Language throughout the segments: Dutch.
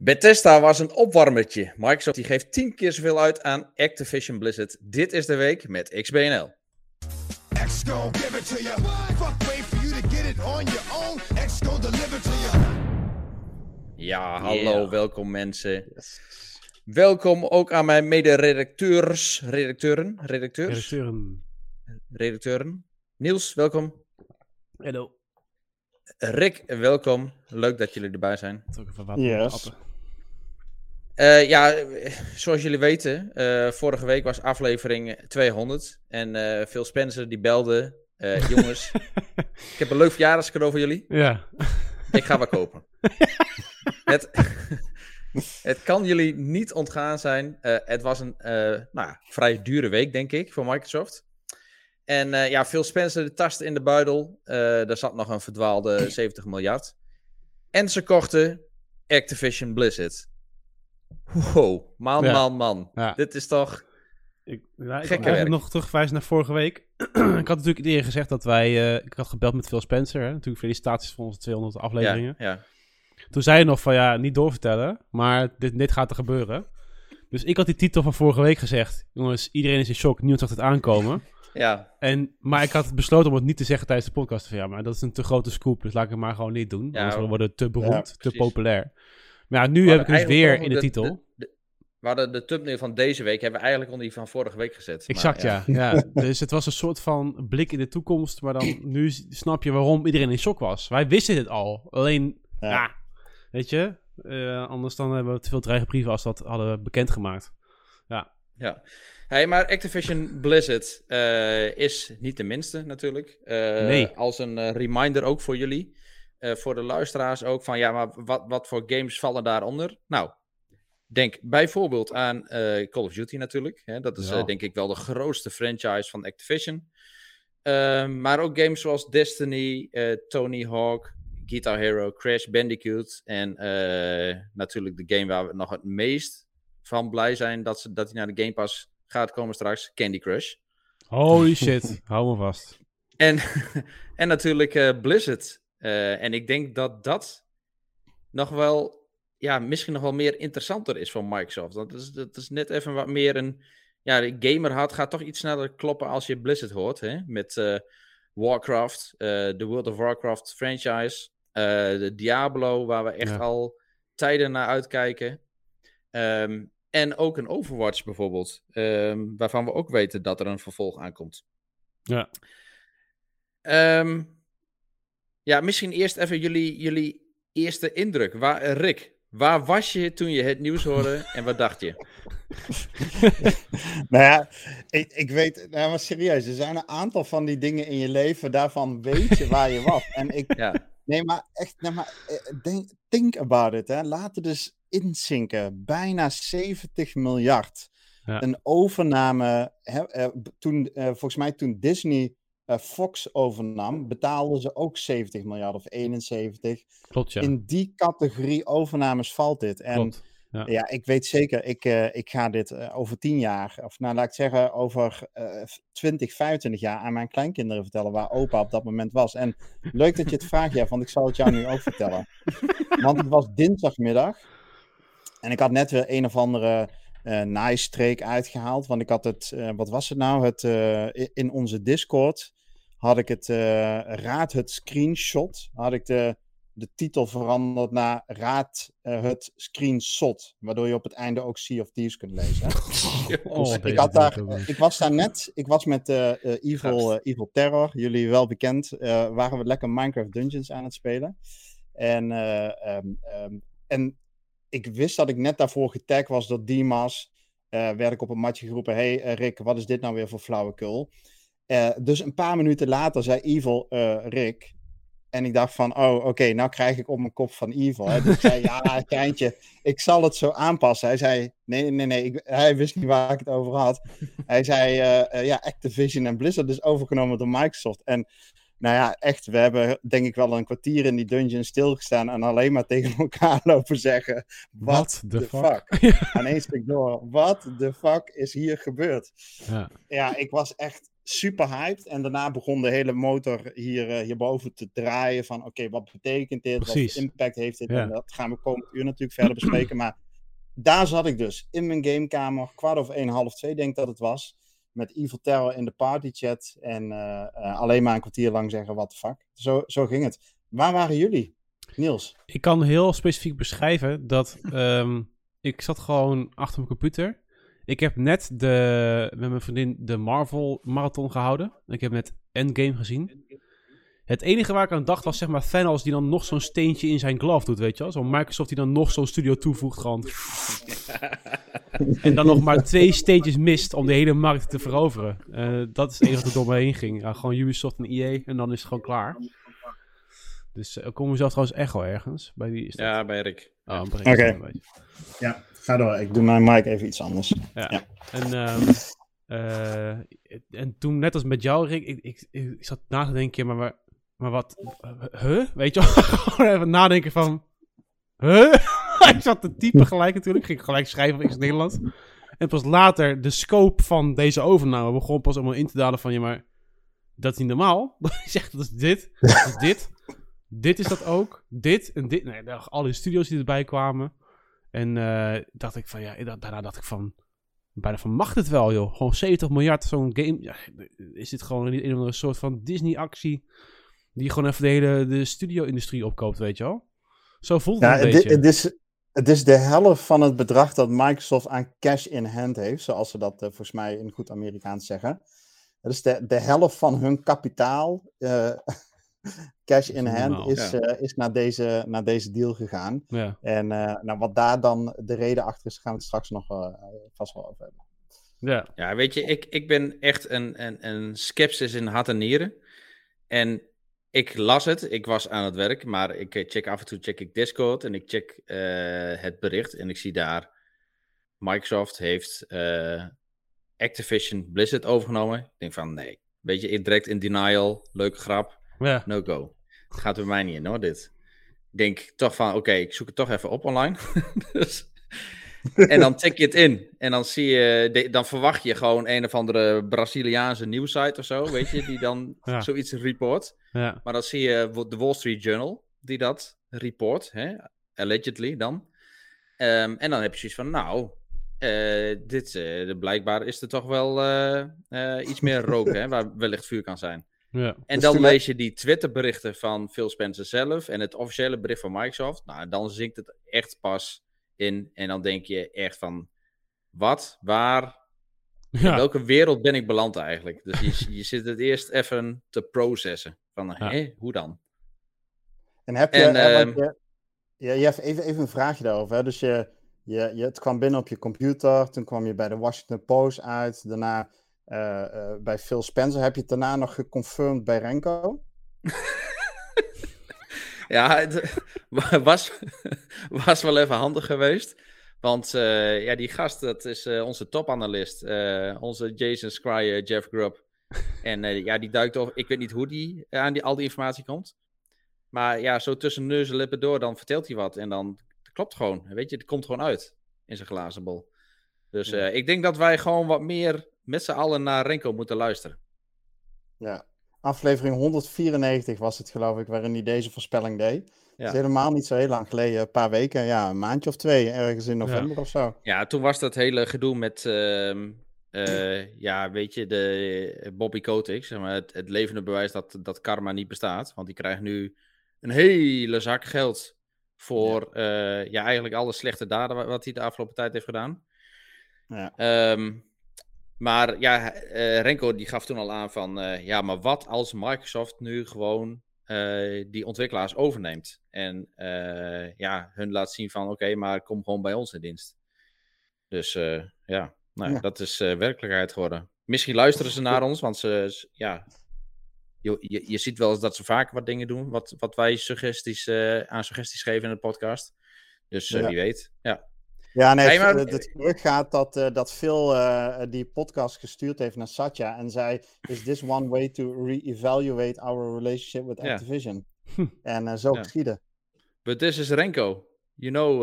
Bethesda was een opwarmertje. Microsoft die geeft 10 keer zoveel uit aan Activision Blizzard. Dit is de week met XBNL. Ja, hallo, welkom mensen. Welkom ook aan mijn mede-redacteurs, redacteuren, redacteurs. Redacteuren. Redacteuren. Niels, welkom. Hallo. Rick, welkom. Leuk dat jullie erbij zijn. Yes. Uh, ja, zoals jullie weten, uh, vorige week was aflevering 200. En uh, Phil Spencer die belde. jongens, ik heb een leuk verjaardagscadeau voor jullie. Ja. Ik ga wat kopen. het, het kan jullie niet ontgaan zijn. het was een nou, vrij dure week, denk ik, voor Microsoft. En ja, Phil Spencer de tast in de buidel. daar zat nog een verdwaalde 70 miljard. En ze kochten Activision Blizzard. Wow, man, man, man. Dit is toch. Ik, ja, ik eigenlijk nog terugverwijzen naar vorige week. ik had natuurlijk eerder gezegd dat wij. Uh, ik had gebeld met Phil Spencer. Hè? Natuurlijk felicitaties voor onze 200 afleveringen. Ja, ja. Toen zei hij nog van ja, niet doorvertellen. Maar dit, dit gaat er gebeuren. Dus ik had die titel van vorige week gezegd. Jongens, iedereen is in shock. Niemand zag het aankomen. Ja. En, maar ik had besloten om het niet te zeggen tijdens de podcast. Van, ja, maar dat is een te grote scoop. Dus laat ik het maar gewoon niet doen. Ja, anders worden we te beroemd, te populair. Maar nu heb ik dus weer in de, titel. De, we hadden de thumbnail van deze week hebben we eigenlijk onder die van vorige week gezet. Exact, ja. ja. Dus het was een soort van blik in de toekomst, maar dan nu snap je waarom iedereen in shock was. Wij wisten het al, alleen, ja, weet je, uh, anders dan hebben we te veel dreigbrieven als dat hadden bekendgemaakt. Ja. Ja. Hey, maar Activision Blizzard uh, is niet de minste natuurlijk. Uh, nee. Als een reminder ook voor jullie. Uh, voor de luisteraars ook van ja, maar wat, wat voor games vallen daaronder? Nou, denk bijvoorbeeld aan uh, Call of Duty natuurlijk. Hè? Dat is ja. uh, denk ik wel de grootste franchise van Activision. Ehm, maar ook games zoals Destiny, Tony Hawk, Guitar Hero, Crash Bandicoot. En natuurlijk de game waar we nog het meest van blij zijn dat, ze, dat hij naar de Game Pass gaat komen straks, Candy Crush. Holy shit, hou me vast. En, en natuurlijk Blizzard. Uh, en ik denk dat dat nog wel, ja, misschien nog wel meer interessanter is voor Microsoft. Dat is, dat is net even wat meer een, ja, de gamer had gaat toch iets sneller kloppen als je Blizzard hoort, hè? Met uh, Warcraft, uh, de World of Warcraft franchise, de Diablo, waar we echt ja. al tijden naar uitkijken. Um, en ook een Overwatch bijvoorbeeld, um, waarvan we ook weten dat er een vervolg aankomt. Ja. Um, ja, misschien eerst even jullie, jullie eerste indruk. Waar, Rick, waar was je toen je het nieuws hoorde en wat dacht je? nou ja, ik, ik weet, nou maar serieus, er zijn een aantal van die dingen in je leven, daarvan weet je waar je was. En ik, ja. nee, maar echt, nee, maar, eh, denk, think about it, hè. laat het dus inzinken. Bijna 70 miljard. Ja. Een overname, hè, uh, toen, volgens mij toen Disney Fox overnam, betaalden ze ook 70 miljard of 71. Klopt, ja. In die categorie overnames valt dit. En Klopt, ja. ja. ik weet zeker, ik, uh, ik ga dit uh, over 10 jaar, of nou laat ik zeggen over 20, 25 jaar aan mijn kleinkinderen vertellen waar opa op dat moment was. En leuk dat je het vraagt, ja, want ik zal het jou nu ook vertellen. Want het was dinsdagmiddag en ik had net weer een of andere uh, naaistreek uitgehaald. Want ik had het, uh, wat was het nou? Het, uh, in onze Discord had ik het uh, Raad het screenshot. Had ik de, de titel veranderd naar Raad uh, het screenshot. Waardoor je op het einde ook Sea of Thieves kunt lezen. oh, dus ik, had daar, ik was daar net, ik was met uh, Evil, Evil Terror, jullie wel bekend, waren we lekker Minecraft Dungeons aan het spelen. En, um, um, en ik wist dat ik net daarvoor getagd was door Dimas. werd ik op een matje geroepen, hey Rick, wat is dit nou weer voor flauwekul? Uh, dus een paar minuten later zei Evil uh, Rick. En ik dacht van, oh, oké, okay, nou krijg ik op mijn kop van Evil. Hè. Dus ik zei, ja, kleintje, ik zal het zo aanpassen. Hij zei, nee, nee, nee, ik, hij wist niet waar ik het over had. Hij zei, uh, ja, Activision en Blizzard is overgenomen door Microsoft. En nou ja, echt, we hebben denk ik wel een kwartier in die dungeon stilgestaan en alleen maar tegen elkaar lopen zeggen, what the fuck? fuck? Één stuk door, what the fuck is hier gebeurd? Ja. ja, ik was echt super hyped. En daarna begon de hele motor hier, uh, hierboven te draaien. Van oké, wat betekent dit? Precies. Wat impact heeft dit? En dat gaan we komend uur natuurlijk verder bespreken. Maar daar zat ik dus in mijn gamekamer, kwart over één, half twee denk ik dat het was. Met Evil Terror in de partychat. En uh, alleen maar een kwartier lang zeggen, what the fuck. Zo, zo ging het. Waar waren jullie, Niels? Ik kan heel specifiek beschrijven dat um, ik zat gewoon achter mijn computer. Ik heb net de, met mijn vriendin de Marvel Marathon gehouden. Ik heb net Endgame gezien. Het enige waar ik aan dacht was zeg maar Thanos die dan nog zo'n steentje in zijn glove doet, weet je wel? Zo'n Microsoft die dan nog zo'n studio toevoegt gewoon. en dan nog maar twee steentjes mist om de hele markt te veroveren. Uh, dat is het enige wat er door me heen ging. Ja, gewoon Ubisoft en EA en dan is het gewoon klaar. Dus uh, komen we zelf trouwens Echo ergens? Bij wie is dat? Ja, bij Rick. Oh, Oké. Okay. Ja, ga door. Ik doe mijn mic even iets anders. Ja. ja. En, um, uh, en toen, net als met jou, Rick, ik, ik, ik, zat na te denken, maar, maar, maar wat, huh? Weet je? Gewoon even nadenken van, huh? ik zat te typen gelijk natuurlijk, ging gelijk schrijven in het Nederlands. En pas later, de scope van deze overname begon pas allemaal in te dalen van, je maar, dat is niet normaal. Je zegt, dat is dit, dat is dit. Dit is dat ook. Dit en dit. Nee, alle studio's die erbij kwamen. En uh, dacht ik van, ja, daarna dacht ik van, bijna van, mag het wel, joh? Gewoon 70 miljard, zo'n game. Ja, is dit gewoon een, een soort van Disney-actie, die gewoon even de hele de studio-industrie opkoopt, weet je wel? Zo voelt het ja, een beetje. Het is, het is de helft van het bedrag dat Microsoft aan cash in hand heeft, zoals ze dat uh, volgens mij in goed Amerikaans zeggen. Dat is de, de helft van hun kapitaal uh, cash in hand is, uh, is naar, deze, naar deze deal gegaan. Ja. En uh, nou, wat daar dan de reden achter is, gaan we het straks nog uh, vast wel over hebben. Ja, ja weet je, ik, ik ben echt een, een, een skepsis in hart en nieren. En ik las het, ik was aan het werk, maar ik check af en toe check ik Discord en ik check het bericht en ik zie daar Microsoft heeft Activision Blizzard overgenomen. Ik denk van nee, weet je, direct in denial, leuke grap. Ja. No go. Het gaat bij mij niet in hoor, dit. Ik denk toch van, oké, ik zoek het toch even op online. dus, en dan tik je het in. En dan zie je, dan verwacht je gewoon een of andere Braziliaanse nieuwsite of zo, weet je, die dan zoiets report. Ja. Maar dan zie je de Wall Street Journal, die dat report, hè? allegedly dan. Ehm, en dan heb je zoiets van, nou, uh, dit, uh, blijkbaar is er toch wel uh, iets meer rook, hè, waar wellicht vuur kan zijn. Ja. En dus dan lees je die Twitter-berichten van Phil Spencer zelf en het officiële bericht van Microsoft. Nou, dan zinkt het echt pas in. En dan denk je echt van, wat, waar, in welke wereld ben ik beland eigenlijk? Dus je, je zit het eerst even te processen. Van, hé, hoe dan? En heb je, en, uh, je, ja, je hebt even, even een vraagje daarover. Hè? Dus je, je, je, het kwam binnen op je computer, toen kwam je bij de Washington Post uit, daarna uh, uh, bij Phil Spencer. Heb je het daarna nog geconfirmed bij Renko? ja, het was, was wel even handig geweest. Want uh, ja, die gast, dat is onze topanalist. onze Jason Scryer, Jeff Grubb. En ja, die duikt over. Ik weet niet hoe die aan die, al die informatie komt. Maar ja, zo tussen neus en lippen door, dan vertelt hij wat. En dan klopt gewoon. Weet je, het komt gewoon uit in zijn glazen bol. Dus ja. ik denk dat wij gewoon wat meer met z'n allen naar Renko moeten luisteren. Ja, aflevering 194 was het geloof ik, waarin hij deze voorspelling deed. Ja. is helemaal niet zo heel lang geleden, een paar weken, ja, een maandje of twee, ergens in november ja. of zo. Ja, toen was dat hele gedoe met, uh, uh, ja, weet je, de Bobby Kotick, zeg maar, het, het, levende bewijs dat, dat karma niet bestaat. Want die krijgt nu een hele zak geld voor, ja, uh, ja eigenlijk alle slechte daden wat hij de afgelopen tijd heeft gedaan. Ja. Um, maar ja, uh, Renko die gaf toen al aan van, uh, ja, maar wat als Microsoft nu gewoon uh, die ontwikkelaars overneemt? En ja, hun laat zien van, oké, okay, maar kom gewoon bij ons in dienst. Dus ja, nou, ja. dat is werkelijkheid geworden. Misschien luisteren ze naar ons, want ze, ja, je, je, je, ziet wel eens dat ze vaker wat dingen doen, wat, wat wij suggesties, aan suggesties geven in de podcast. Dus ja. wie weet, ja. Ja, nee, maar... het, het gerucht gaat dat, uh, dat Phil uh, die podcast gestuurd heeft naar Satya en zei: Is this one way to re-evaluate our relationship with Activision? En uh, zo ja. geschieden. But this is Renko. You know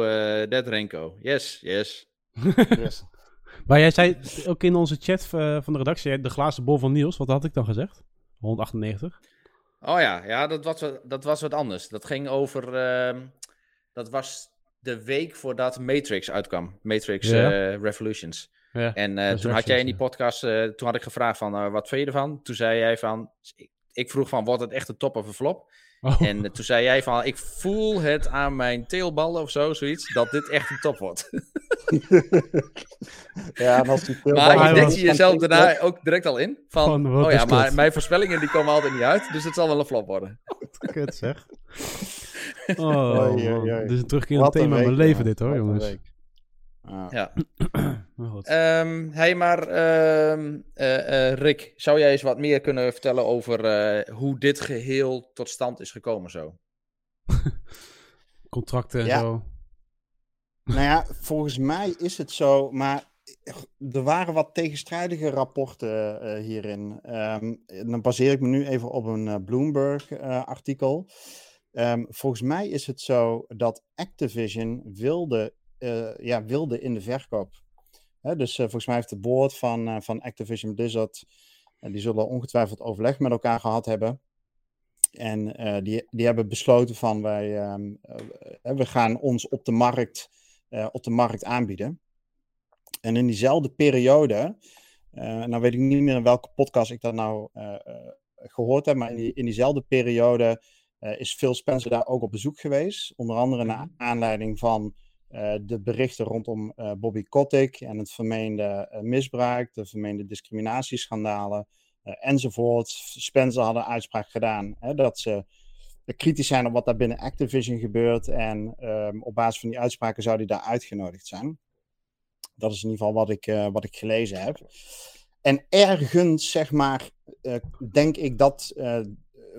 that Renko. Yes, yes. yes. Maar jij zei ook in onze chat van de redactie, de glazen bol van Niels, wat had ik dan gezegd? 198. Oh ja, ja dat, was, dat was wat anders. Dat ging over, uh, dat was de week voordat Matrix uitkwam. Matrix ja. uh, Revolutions. Ja, en uh, toen had jij in die podcast, toen had ik gevraagd van, wat vind je ervan? Toen zei jij van, ik, ik vroeg van, wordt het echt een top of een flop? Oh. En toen zei jij van, ik voel het aan mijn teelballen of zo, zoiets, dat dit echt een top wordt. ja, en als die Maar je denkt je jezelf daarna ook direct al in, van, oh ja, maar mijn voorspellingen die komen altijd niet uit, dus het zal wel een flop worden. Kut zeg. Oh, dit is een terugkeer het thema van mijn leven dit hoor, jongens. Ja. um, hey, maar uh, uh, Rick, zou jij eens wat meer kunnen vertellen over uh, hoe dit geheel tot stand is gekomen zo? Contracten en ja. zo. Nou ja, volgens mij is het zo, maar er waren wat tegenstrijdige rapporten uh, hierin. Um, dan baseer ik me nu even op een Bloomberg-artikel. Um, volgens mij is het zo dat Activision wilde uh, ja, wilde in de verkoop. Hè, dus uh, volgens mij heeft de board van, uh, van Activision Blizzard, die zullen ongetwijfeld overleg met elkaar gehad hebben. En die, die hebben besloten van wij ehm, we gaan ons op de markt, op de markt aanbieden. En in diezelfde periode, nou weet ik niet meer in welke podcast ik dat nou gehoord heb, maar in, die, in diezelfde periode is Phil Spencer daar ook op bezoek geweest. Onder andere naar mhm. aanleiding van uh, de berichten rondom uh, Bobby Kotick en het vermeende misbruik, de vermeende discriminatieschandalen enzovoort. Spencer had een uitspraak gedaan hè, dat ze kritisch zijn op wat daar binnen Activision gebeurt en um, op basis van die uitspraken zou hij daar uitgenodigd zijn. Dat is in ieder geval wat ik, wat ik gelezen heb. En ergens, zeg maar, denk ik dat,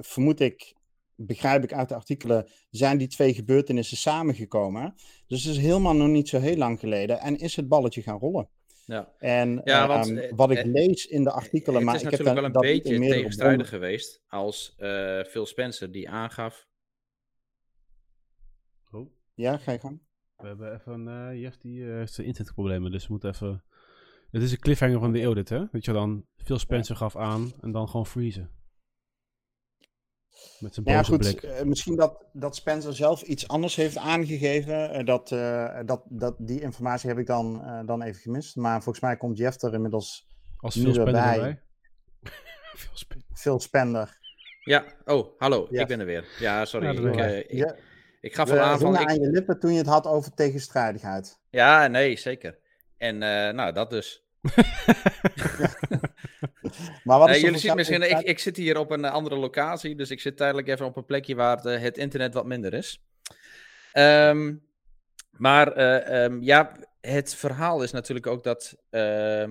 vermoed ik, begrijp ik uit de artikelen, zijn die twee gebeurtenissen samengekomen. Dus het is helemaal nog niet zo heel lang geleden en is het balletje gaan rollen. Ja, en ja, want, ehm, wat ik lees in de artikelen, maar ik heb wel een beetje tegenstrijdig geweest als uh, Phil Spencer die aangaf. Oh. Ja, ga je gang. We hebben even, uh, je heeft die uh, internetproblemen, dus we moeten even... Het is een cliffhanger van de eeuw dit, hè? Weet je dan, Phil Spencer gaf aan en dan gewoon freezen. Met zijn ja, goed, blik. Uh, misschien dat, dat Spencer zelf iets anders heeft aangegeven. Uh, dat, uh, dat, dat, die informatie heb ik dan, dan even gemist. Maar volgens mij komt Jeff er inmiddels Als nu Phil erbij. Phil Spender. Ja, oh, hallo, ik ben er weer. Ja, sorry. Ja, ik, ik, ja. ik, gaf al aan van... Ik... aan je lippen toen je het had over tegenstrijdigheid. Ja, nee, zeker. En nou, dat dus. maar wat is jullie zien misschien, ik, ik zit hier op een andere locatie, dus ik zit tijdelijk even op een plekje waar het, het internet wat minder is. Um, maar uh, um, ja, het verhaal is natuurlijk ook dat, uh,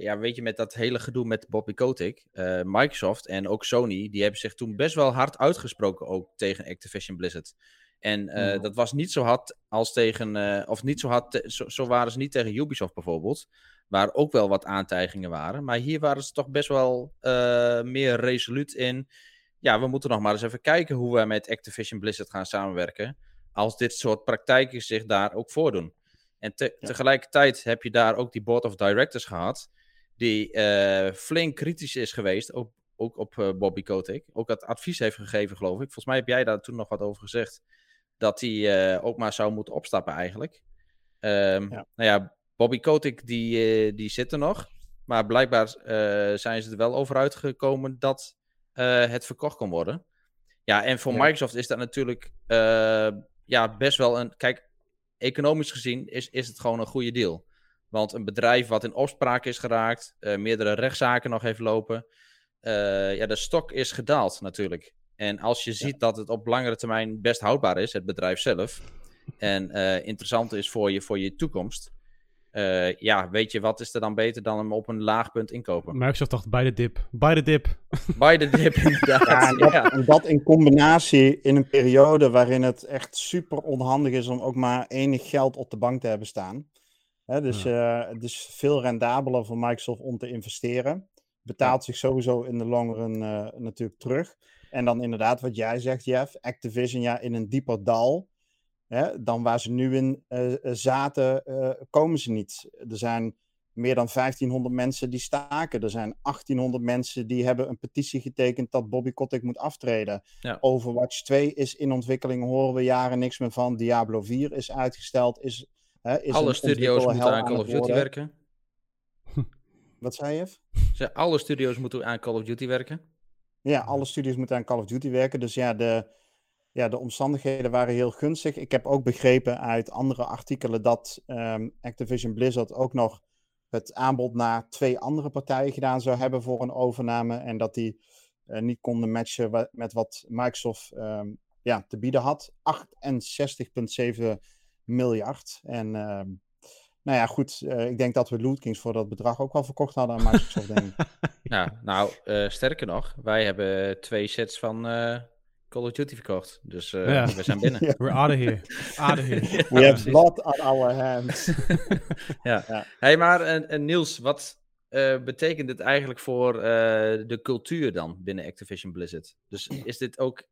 ja, weet je, met dat hele gedoe met Bobby Kotick, Microsoft en ook Sony, die hebben zich toen best wel hard uitgesproken ook tegen Activision Blizzard. En uh, dat was niet zo hard als tegen, of niet zo hard, zo, zo, waren ze niet tegen Ubisoft bijvoorbeeld. Waar ook wel wat aantijgingen waren. Maar hier waren ze toch best wel uh, meer resoluut in. Ja, we moeten nog maar eens even kijken hoe we met Activision Blizzard gaan samenwerken. Als dit soort praktijken zich daar ook voordoen. En te ja. tegelijkertijd heb je daar ook die Board of Directors gehad. Die uh, flink kritisch is geweest. Ook, ook op uh, Bobby Kotick. Ook dat advies heeft gegeven, geloof ik. Volgens mij heb jij daar toen nog wat over gezegd. Dat hij ook maar zou moeten opstappen, eigenlijk. Um, ja. Nou ja, Bobby Kotick die, uh, die zit er nog. Maar blijkbaar uh, zijn ze er wel over uitgekomen dat uh, het verkocht kan worden. Ja, en voor ja. Microsoft is dat natuurlijk ja, best wel een. Kijk, economisch gezien is, is het gewoon een goede deal. Want een bedrijf wat in opspraak is geraakt, meerdere rechtszaken nog heeft lopen. ja, de stok is gedaald natuurlijk. En als je ziet ja. dat het op langere termijn best houdbaar is, het bedrijf zelf. En interessant is voor je, voor je toekomst uh, ja, weet je, wat is er dan beter dan hem op een laag punt inkopen? Microsoft dacht bij de dip. Bij de dip. Bij de dip, inderdaad. Ja, en, dat, ja. en dat in combinatie in een periode waarin het echt super onhandig is om ook maar enig geld op de bank te hebben staan. Hè, dus ja. uh, het is veel rendabeler voor Microsoft om te investeren. Betaalt zich sowieso in de long run uh, natuurlijk terug. En dan inderdaad, wat jij zegt, Jeff, Activision ja, in een dieper dal. Hè, dan waar ze nu in uh, zaten, uh, komen ze niet. Er zijn meer dan 1500 mensen die staken. Er zijn 1800 mensen die hebben een petitie getekend dat Bobby Kotick moet aftreden. Overwatch 2 is in ontwikkeling, horen we jaren niks meer van. Diablo 4 is uitgesteld. Is, hè, is alle studio's moeten aan Call of Duty werken. Wat zei je? Ze, alle studio's moeten aan Call of Duty werken. Ja, alle studios moeten aan Call of Duty werken. Dus ja, de, ja, de omstandigheden waren heel gunstig. Ik heb ook begrepen uit andere artikelen dat um, Activision Blizzard ook nog het aanbod naar twee andere partijen gedaan zou hebben voor een overname. En dat die uh, niet konden matchen met wat Microsoft um, ja, te bieden had. 68,7 miljard. En uh, nou ja, goed. Uh, ik denk dat we Loot Kings voor dat bedrag ook wel verkocht hadden aan Microsoft, denk ik. Ja, nou, sterker nog, wij hebben twee sets van Call of Duty verkocht. Dus uh, we zijn binnen. We're out of here. Out of here. We have blood on our hands. ja. ja. Hey, maar en, en Niels, wat uh, betekent dit eigenlijk voor uh, de cultuur dan binnen Activision Blizzard? Dus is dit ook...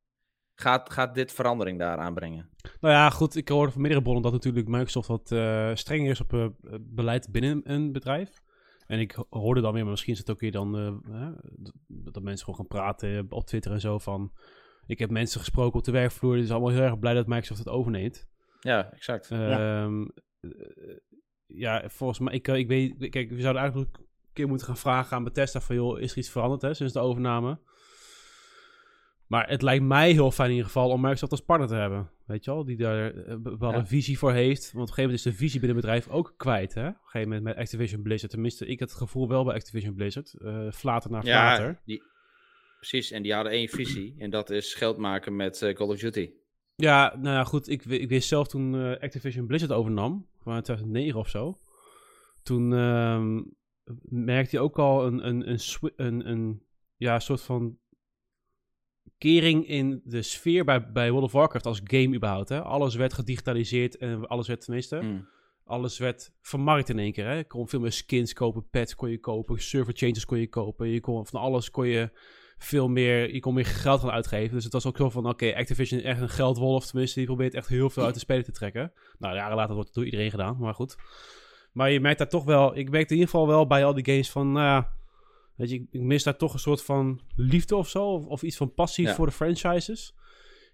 Gaat, gaat dit verandering daar aanbrengen? Nou ja, goed. Ik hoorde van meerdere bronnen dat natuurlijk Microsoft wat strenger is op beleid binnen een bedrijf. En ik hoorde dan weer, maar misschien is het ook weer dan dat mensen gewoon gaan praten op Twitter en zo van ik heb mensen gesproken op de werkvloer. Die zijn allemaal heel erg blij dat Microsoft het overneemt. Ja, exact. Um, ja. ja. volgens mij, ik, ik weet, kijk, we zouden eigenlijk een keer moeten gaan vragen aan Bethesda van, joh, is er iets veranderd hè, sinds de overname? Maar het lijkt mij heel fijn in ieder geval om Microsoft als partner te hebben. Weet je wel, die daar wel een visie voor heeft. Want op een gegeven moment is de visie binnen het bedrijf ook kwijt. Hè? Op een gegeven moment met Activision Blizzard. Tenminste, ik had het gevoel wel bij Activision Blizzard. Uh, flater naar flater. Ja, die, Precies, en die hadden één visie. En dat is geld maken met uh, Call of Duty. Ja, nou ja, goed. Ik, ik wist zelf toen uh, Activision Blizzard overnam, van 2009 of zo. Toen uh, merkte je ook al een, een, een, een, een ja, soort van kering in de sfeer bij, bij World of Warcraft als game überhaupt. Hè? Alles werd gedigitaliseerd en alles werd tenminste... Mm. Alles werd vermarkt in één keer. Hè? Je kon veel meer skins kopen, pets kon je kopen, server changes kon je kopen. Je kon, van alles kon je veel meer, je kon meer geld gaan uitgeven. Dus het was ook zo van, oké, Activision is echt een geldwolf. Tenminste, die probeert echt heel veel uit de spelen te trekken. Nou, jaren later wordt het door iedereen gedaan, maar goed. Maar je merkt daar toch wel, ik merk in ieder geval wel bij al die games van, nou ja, weet je, ik mis daar toch een soort van liefde of zo. Of, iets van passie voor de franchises.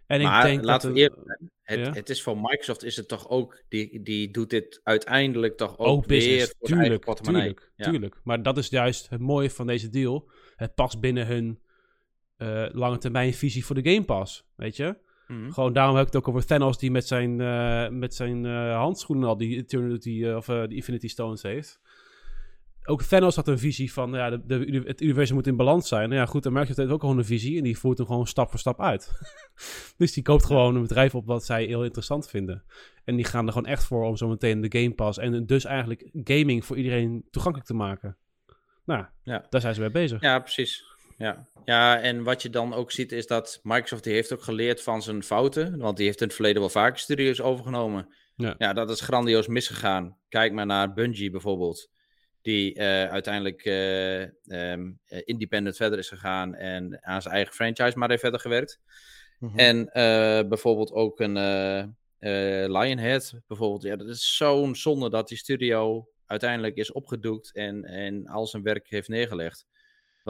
En maar, ik denk laten dat we het, het, is voor Microsoft is het toch ook, die, die doet dit uiteindelijk toch ook, ook weer voor tuurlijk, tuurlijk, tuurlijk. Maar dat is juist het mooie van deze deal. Het past binnen hun uh, lange termijn visie voor de Game Pass. Weet je? Mhm. Gewoon daarom heb ik het ook over Thanos die met zijn, uh, met zijn uh, handschoenen al die Eternity of die Infinity Stones heeft. Ook Thanos had een visie van ja, de, de, het universum moet in balans zijn. Nou ja, goed, dan Microsoft heeft ook gewoon een visie en die voert hem gewoon stap voor stap uit. dus die koopt gewoon een bedrijf op wat zij heel interessant vinden. En die gaan er gewoon echt voor om zo meteen de Game Pass en dus eigenlijk gaming voor iedereen toegankelijk te maken. Nou, ja. daar zijn ze mee bezig. Ja, precies. Ja. ja, en wat je dan ook ziet is dat Microsoft die heeft ook geleerd van zijn fouten. Want die heeft in het verleden wel vaker studios overgenomen. Ja. ja, dat is grandioos misgegaan. Kijk maar naar Bungie bijvoorbeeld. Die uh, uiteindelijk uh, um, independent verder is gegaan en aan zijn eigen franchise maar heeft verder gewerkt. Mm -hmm. En uh, bijvoorbeeld ook een Lionhead, bijvoorbeeld. Ja, dat is zo'n zonde dat die studio uiteindelijk is opgedoekt en, en al zijn werk heeft neergelegd.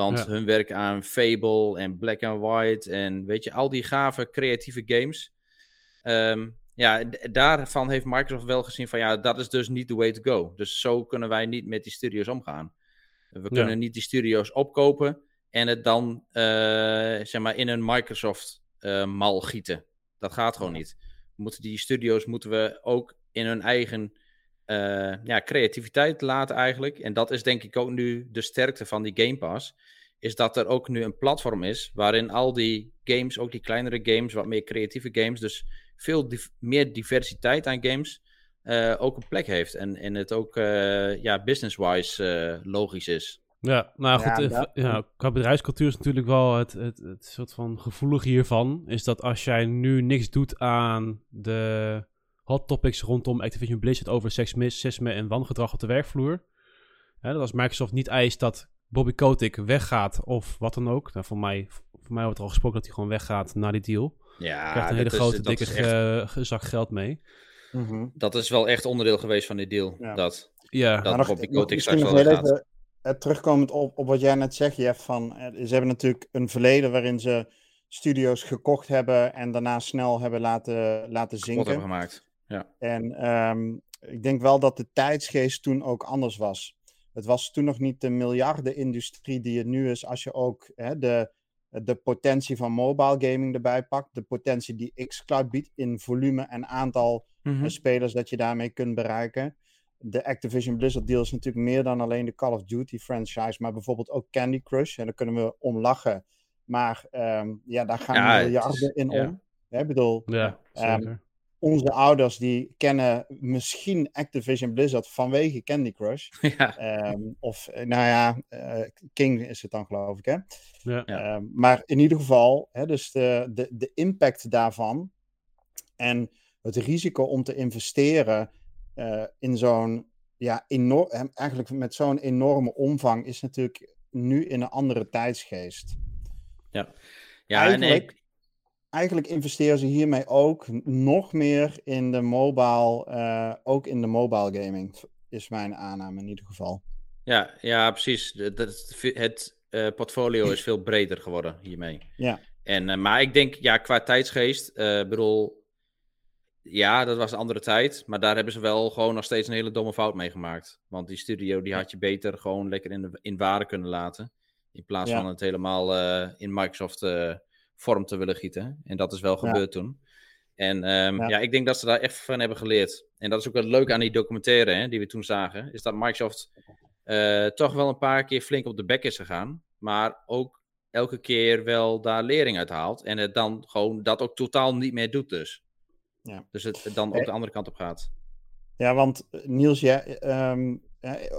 Want hun werk aan Fable en Black and White en weet je, al die gave creatieve games. Um, ja, daarvan heeft Microsoft wel gezien van ja, dat is dus niet the way to go. Dus zo kunnen wij niet met die studio's omgaan. We kunnen niet die studio's opkopen en het dan uh, zeg maar in een Microsoft uh, mal gieten. Dat gaat gewoon niet. Moeten die studio's moeten we ook in hun eigen uh, ja, creativiteit laten eigenlijk. En dat is denk ik ook nu de sterkte van die Game Pass. Is dat er ook nu een platform is waarin al die games, ook die kleinere games, wat meer creatieve games, dus veel meer diversiteit aan games, uh, ook een plek heeft. En, en het ook uh, ja, business-wise logisch is. Ja, nou goed, ja, ja, qua bedrijfscultuur is natuurlijk wel het, het, het soort van gevoelig hiervan. Is dat als jij nu niks doet aan de hot topics rondom Activision Blizzard over seksisme en wangedrag op de werkvloer. dat als Microsoft niet eist dat Bobby Kotick weggaat of wat dan ook. Nou, voor, mij, voor mij wordt er al gesproken dat hij gewoon weggaat na die deal. Ja, krijgt een hele grote, dikke zak geld mee. Mhm. Dat is wel echt onderdeel geweest van die deal. Dat. Ja, dat Bobby Kotick straks wel gaat. Even, terugkomend op, op wat jij net zegt, Jeff, van, ze hebben natuurlijk een verleden waarin ze studio's gekocht hebben en daarna snel hebben laten, laten zinken. hebben gemaakt, ja. En um, ik denk wel dat de tijdsgeest toen ook anders was. Het was toen nog niet de miljardenindustrie die het nu is, als je ook hè, de, de potentie van mobile gaming erbij pakt. De potentie die xCloud biedt in volume en aantal mm spelers dat je daarmee kunt bereiken. De Activision Blizzard deal is natuurlijk meer dan alleen de Call of Duty franchise, maar bijvoorbeeld ook Candy Crush. En daar kunnen we om lachen. Maar um, ja, daar gaan miljarden in om. Ik bedoel, ja, um, onze ouders die kennen misschien Activision Blizzard vanwege Candy Crush. Ja. Um, of, eh, nou ja, uh, King is het dan geloof ik, hè? Ja. Um, maar in ieder geval, hè, dus de, de, de impact daarvan en het risico om te investeren uh, in zo'n, ja, enorm, eigenlijk met zo'n enorme omvang is natuurlijk nu in een andere tijdsgeest. Ja, ja eigenlijk, eigenlijk investeren ze hiermee ook nog meer in de mobile, uh, ook in de mobile gaming, is mijn aanname in ieder geval. Ja, ja precies. Het, het uh, portfolio is veel breder geworden hiermee. Ja. En, uh, maar ik denk, ja, qua tijdsgeest, bedoel, ja, dat was een andere tijd. Maar daar hebben ze wel gewoon nog steeds een hele domme fout mee gemaakt. Want die studio, die had je beter gewoon lekker in, de, in waarde kunnen laten. In plaats van het helemaal in Microsoft vorm te willen gieten. En dat is wel gebeurd toen. En um, ja. ik denk dat ze daar echt van hebben geleerd. En dat is ook wel leuk aan die documentaire hè, die we toen zagen. Is dat Microsoft uh, toch wel een paar keer flink op de bek is gegaan. Maar ook elke keer wel daar lering uit haalt. En het dan gewoon dat ook totaal niet meer doet dus. Ja. Dus het dan ook de andere kant op gaat. Ja, want eh, Niels, jij, um,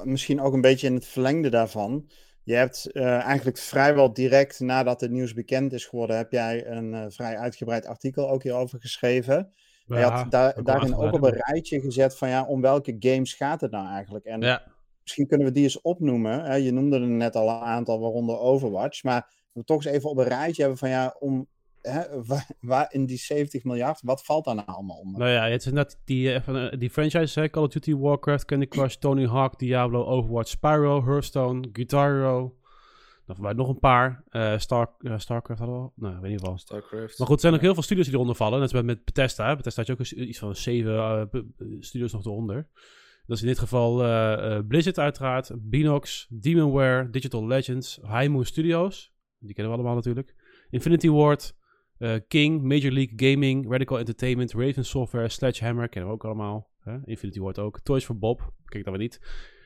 misschien ook een beetje in het verlengde daarvan. Je hebt uh, eigenlijk vrijwel direct nadat het nieuws bekend is geworden, heb jij een uh, vrij uitgebreid artikel ook hierover geschreven. Ja, je had daar, daarin ook op een rijtje gezet van ja, om welke games gaat het nou eigenlijk? En ja. misschien kunnen we die eens opnoemen. Hè? Je noemde er net al een aantal, waaronder Overwatch. Maar we toch eens even op een rijtje hebben van ja, om hè, waar, in die 70 miljard, wat valt daar nou allemaal onder? Nou ja, het is net die, uh, die franchises, hè? Call of Duty, Warcraft, Candy Crush, Tony Hawk, Diablo, Overwatch, Spyro, Hearthstone, Guitar Hero. Dan nog een paar. Uh, Star, uh, Starcraft hadden we al? Nou, weet niet wel. Starcraft. Maar goed, er zijn nog heel veel studios die eronder vallen. Net als met Bethesda. Bethesda had je ook iets van zeven uh, studios nog eronder. Dat is in dit geval Blizzard uiteraard, Binox, Demonware, Digital Legends, High Moon Studios. Die kennen we allemaal natuurlijk. Infinity Ward, uh, King, Major League Gaming, Radical Entertainment, Raven Software, Sledgehammer, kennen we ook allemaal. Hè? Infinity Ward ook. Toys for Bob, kijk dat we niet.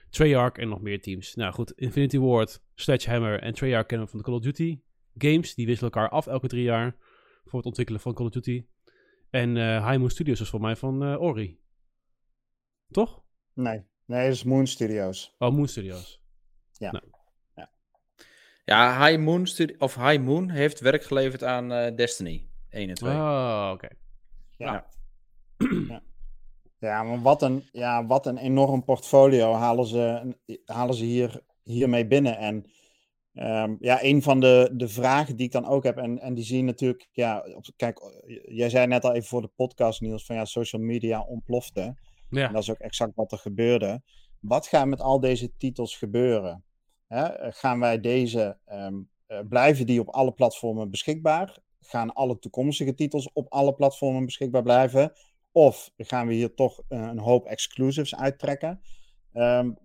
Treyarch en nog meer teams. Nou goed, Infinity Ward, Sledgehammer en Treyarch kennen we van de Call of Duty games. Die wisselen elkaar af elke drie jaar voor het ontwikkelen van Call of Duty. En uh, High Moon Studios is voor mij van uh, Ori. Toch? Nee, nee, dat is Moon Studios. Oh, Moon Studios. Ja. Nou. Ja, High Moon, of High Moon heeft werk geleverd aan uh, Destiny 1 en 2. Oh, oké. Ja. ja. ja. maar wat een, ja, wat een enorm portfolio halen ze, halen ze hier, hiermee binnen. En um, ja, een van de, de vragen die ik dan ook heb, en, en die zie je natuurlijk, ja, kijk, jij zei net al even voor de podcast, Niels, van ja, social media ontplofte. Ja. En dat is ook exact wat er gebeurde. Wat gaat met al deze titels gebeuren? Hè, gaan wij deze, um, uh, blijven die op alle platformen beschikbaar? Gaan alle toekomstige titels op alle platformen beschikbaar blijven? Of gaan we hier toch uh, een hoop exclusives uittrekken? Um,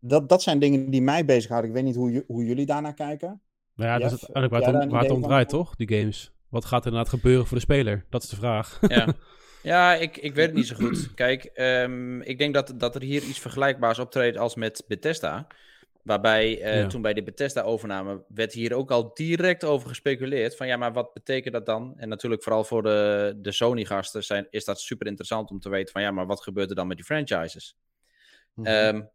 dat, dat zijn dingen die mij bezighouden. Ik weet niet hoe, hoe jullie daarnaar kijken. Nou ja, dat is eigenlijk waar, het om, waar het om draait, toch? Die games. Wat gaat er inderdaad gebeuren voor de speler? Dat is de vraag. Ja, ja ik, ik weet het niet zo goed. Kijk, um, ik denk dat, dat er hier iets vergelijkbaars optreedt als met Bethesda. Waarbij uh, toen bij de Bethesda-overname werd hier ook al direct over gespeculeerd. Van ja, maar wat betekent dat dan? En natuurlijk vooral voor de, de Sony-gasten zijn, is dat super interessant om te weten van ja, maar wat gebeurt er dan met die franchises? Mm -hmm.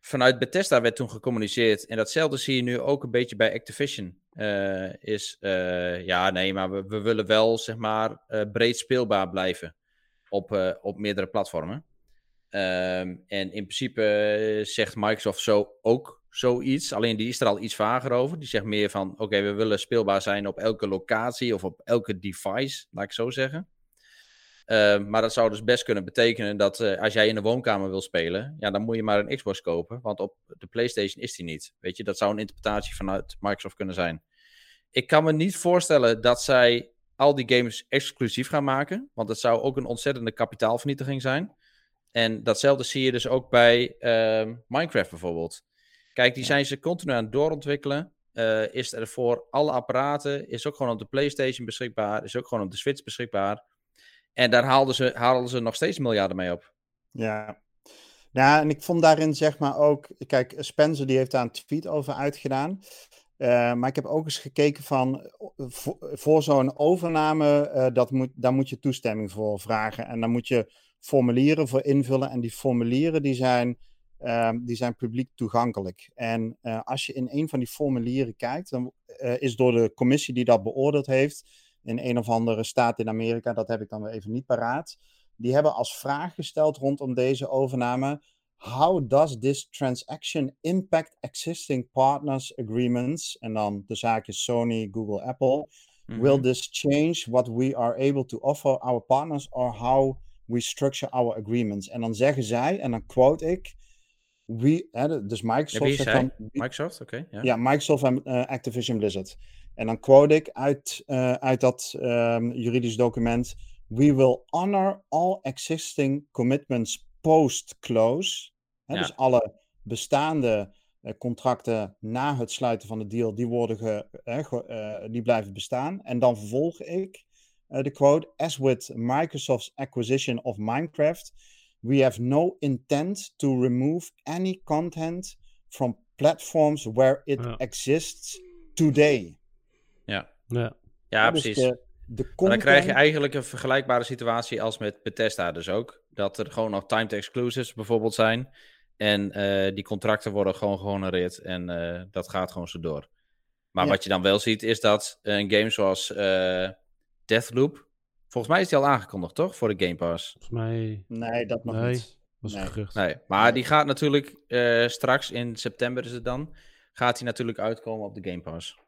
vanuit Bethesda werd toen gecommuniceerd. En datzelfde zie je nu ook een beetje bij Activision. Uh, is uh, ja, nee, maar we, we, willen wel zeg maar breed speelbaar blijven op, op meerdere platformen. Um, en in principe zegt Microsoft zo ook zoiets. Alleen die is er al iets vager over. Die zegt meer van: oké, we willen speelbaar zijn op elke locatie of op elke device, laat ik zo zeggen. Ehm, maar dat zou dus best kunnen betekenen dat uh, als jij in de woonkamer wil spelen, ja, dan moet je maar een Xbox kopen, want op de PlayStation is die niet. Weet je, dat zou een interpretatie vanuit Microsoft kunnen zijn. Ik kan me niet voorstellen dat zij al die games exclusief gaan maken, want dat zou ook een ontzettende kapitaalvernietiging zijn. En datzelfde zie je dus ook bij uh, Minecraft bijvoorbeeld. Kijk, die zijn ze continu aan het doorontwikkelen. Uh, is er voor alle apparaten, is ook gewoon op de PlayStation beschikbaar, is ook gewoon op de Switch beschikbaar. En daar haalden ze, haalden ze nog steeds miljarden mee op. Ja. Ja, en ik vond daarin zeg maar ook... Kijk, Spencer die heeft daar een tweet over uitgedaan. Uh, maar ik heb ook eens gekeken van... Voor, voor zo'n overname, uh, dat moet, daar moet je toestemming voor vragen. En dan moet je formulieren voor invullen. En die formulieren die zijn, uh, die zijn publiek toegankelijk. En uh, als je in een van die formulieren kijkt... dan uh, is door de commissie die dat beoordeeld heeft in een of andere staat in Amerika, dat heb ik dan weer even niet paraat. Die hebben als vraag gesteld rondom deze overname: How does this transaction impact existing partners agreements? En dan de zaakjes Sony, Google, Apple. Mm -hmm. Will this change what we are able to offer our partners or how we structure our agreements? En dan zeggen zij, en dan quote ik. We, hè, dus Microsoft. Ja, dan, Microsoft, oké. Okay, ja. ja. Microsoft en uh, Activision Blizzard. En dan quote ik uit, uh, uit dat um, juridisch document: We will honor all existing commitments post-close. Ja. Dus alle bestaande uh, contracten na het sluiten van de deal, die, worden ge, ge, die blijven bestaan. En dan vervolg ik de quote: As with Microsoft's acquisition of Minecraft, we have no intent to remove any content from platforms where it ja. exists today. Ja, ja. ja precies. Dus de, de content... dan krijg je eigenlijk een vergelijkbare situatie als met Bethesda dus ook. Dat er gewoon nog timed exclusives bijvoorbeeld zijn. En uh, die contracten worden gewoon gehonoreerd en uh, dat gaat gewoon zo door. Maar ja. wat je dan wel ziet is dat een game zoals uh, Deathloop... Volgens mij is die al aangekondigd, toch? Voor de Game Pass. Volgens mij... Nee, dat nog nee. niet. Was nee. gerucht. Nee, maar die gaat natuurlijk straks in september is het dan... Gaat die natuurlijk uitkomen op de Game Pass.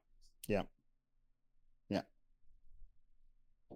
Ja.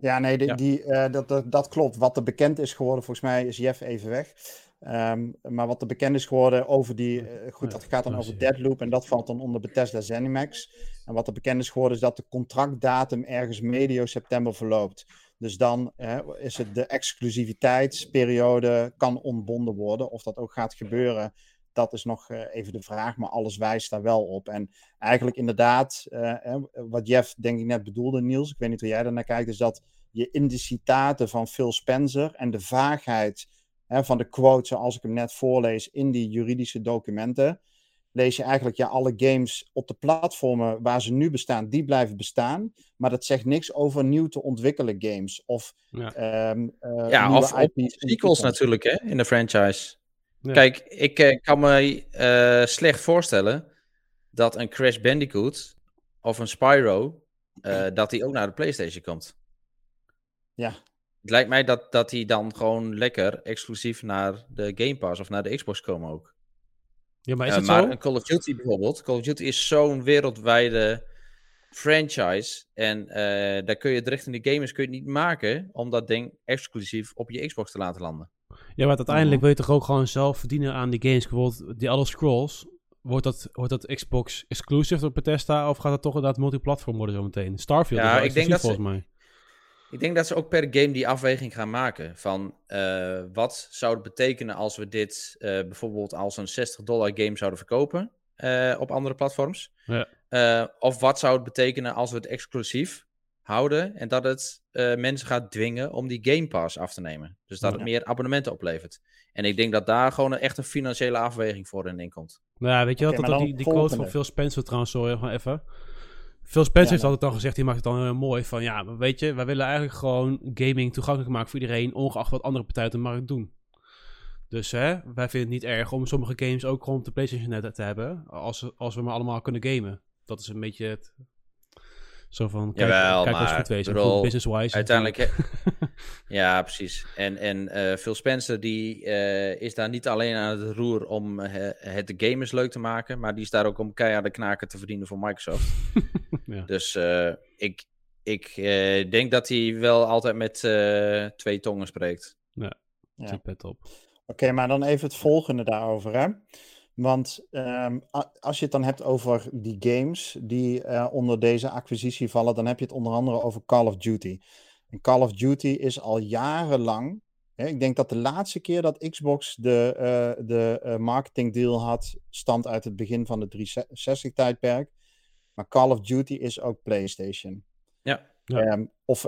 Ja, nee, die, ja. die, uh, dat, dat, dat, klopt. Wat er bekend is geworden, volgens mij is Jeff even weg. Um, maar wat er bekend is geworden over die. Uh, goed, dat gaat dan over Deadloop en dat valt dan onder Bethesda Zenimax. En wat er bekend is geworden is dat de contractdatum ergens medio september verloopt. Dus dan is het de exclusiviteitsperiode kan ontbonden worden. Of dat ook gaat gebeuren, dat is nog uh, even de vraag, maar alles wijst daar wel op. En eigenlijk inderdaad, uh, wat Jeff denk ik net bedoelde, Niels, ik weet niet hoe jij daar kijkt, is dat je in de citaten van Phil Spencer en de vaagheid van de quote zoals ik hem net voorlees in die juridische documenten, lees je eigenlijk, ja, alle games op de platformen waar ze nu bestaan, die blijven bestaan. Maar dat zegt niks over nieuw te ontwikkelen games. Of, ja, um, uh, ja of, of sequels natuurlijk, hè, in de franchise. Ja. Kijk, ik uh, kan me uh, slecht voorstellen dat een Crash Bandicoot of een Spyro, uh, dat die ook naar de PlayStation komt. Ja. Het lijkt mij dat, dat die dan gewoon lekker exclusief naar de Game Pass of naar de Xbox komen ook. Ja, maar is het maar zo? een Call of Duty bijvoorbeeld. Call of Duty is zo'n wereldwijde franchise. En daar kun je het richting de gamers kun je het niet maken om dat ding exclusief op je Xbox te laten landen. Ja, maar uiteindelijk wil je toch ook gewoon zelf verdienen aan die games. Bijvoorbeeld die alle scrolls. Wordt dat, wordt dat Xbox exclusive op Bethesda of gaat het toch inderdaad multiplatform worden zometeen? Starfield ja, is ik denk dat volgens ze, mij. Ik denk dat ze ook per game die afweging gaan maken. Van uh, wat zou het betekenen als we dit uh, bijvoorbeeld als een 60 dollar game zouden verkopen uh, op andere platforms? Ja. of wat zou het betekenen als we het exclusief houden en dat het uh, mensen gaat dwingen om die Game Pass af te nemen. Dus dat ja. het meer abonnementen oplevert. En ik denk dat daar gewoon een, echt een financiële afweging voor in komt. Nou ja, weet je wat, okay, dat, die, die quote van Phil Spencer trouwens, sorry, gewoon even. Phil Spencer ja, heeft altijd dan gezegd, die maakt het dan heel mooi, van ja, weet je, wij willen eigenlijk gewoon gaming toegankelijk maken voor iedereen, ongeacht wat andere partijen op de markt doen. Dus hè, wij vinden het niet erg om sommige games ook gewoon op de PlayStation net te hebben, als, als we maar allemaal kunnen gamen. Dat is een beetje het, zo van, kijk, Jawel, kijk maar, goed wezen, bedoel, business-wise. Uiteindelijk, ja, precies. En, en uh, Phil Spencer, die uh, is daar niet alleen aan het roer om uh, het de gamers leuk te maken, maar die is daar ook om keiharde knaken te verdienen voor Microsoft. ja. Dus ik, ik uh, denk dat hij wel altijd met uh, twee tongen spreekt. Ja, ja. pet op. Oké, maar dan even het volgende daarover, hè. Want um, als je het dan hebt over die games die uh, onder deze acquisitie vallen, dan heb je het onder andere over Call of Duty. En Call of Duty is al jarenlang. Hè, ik denk dat de laatste keer dat Xbox de, uh, de uh, marketing deal had, stamt uit het begin van het 360-tijdperk. Maar Call of Duty is ook PlayStation. Ja. ja. Um, of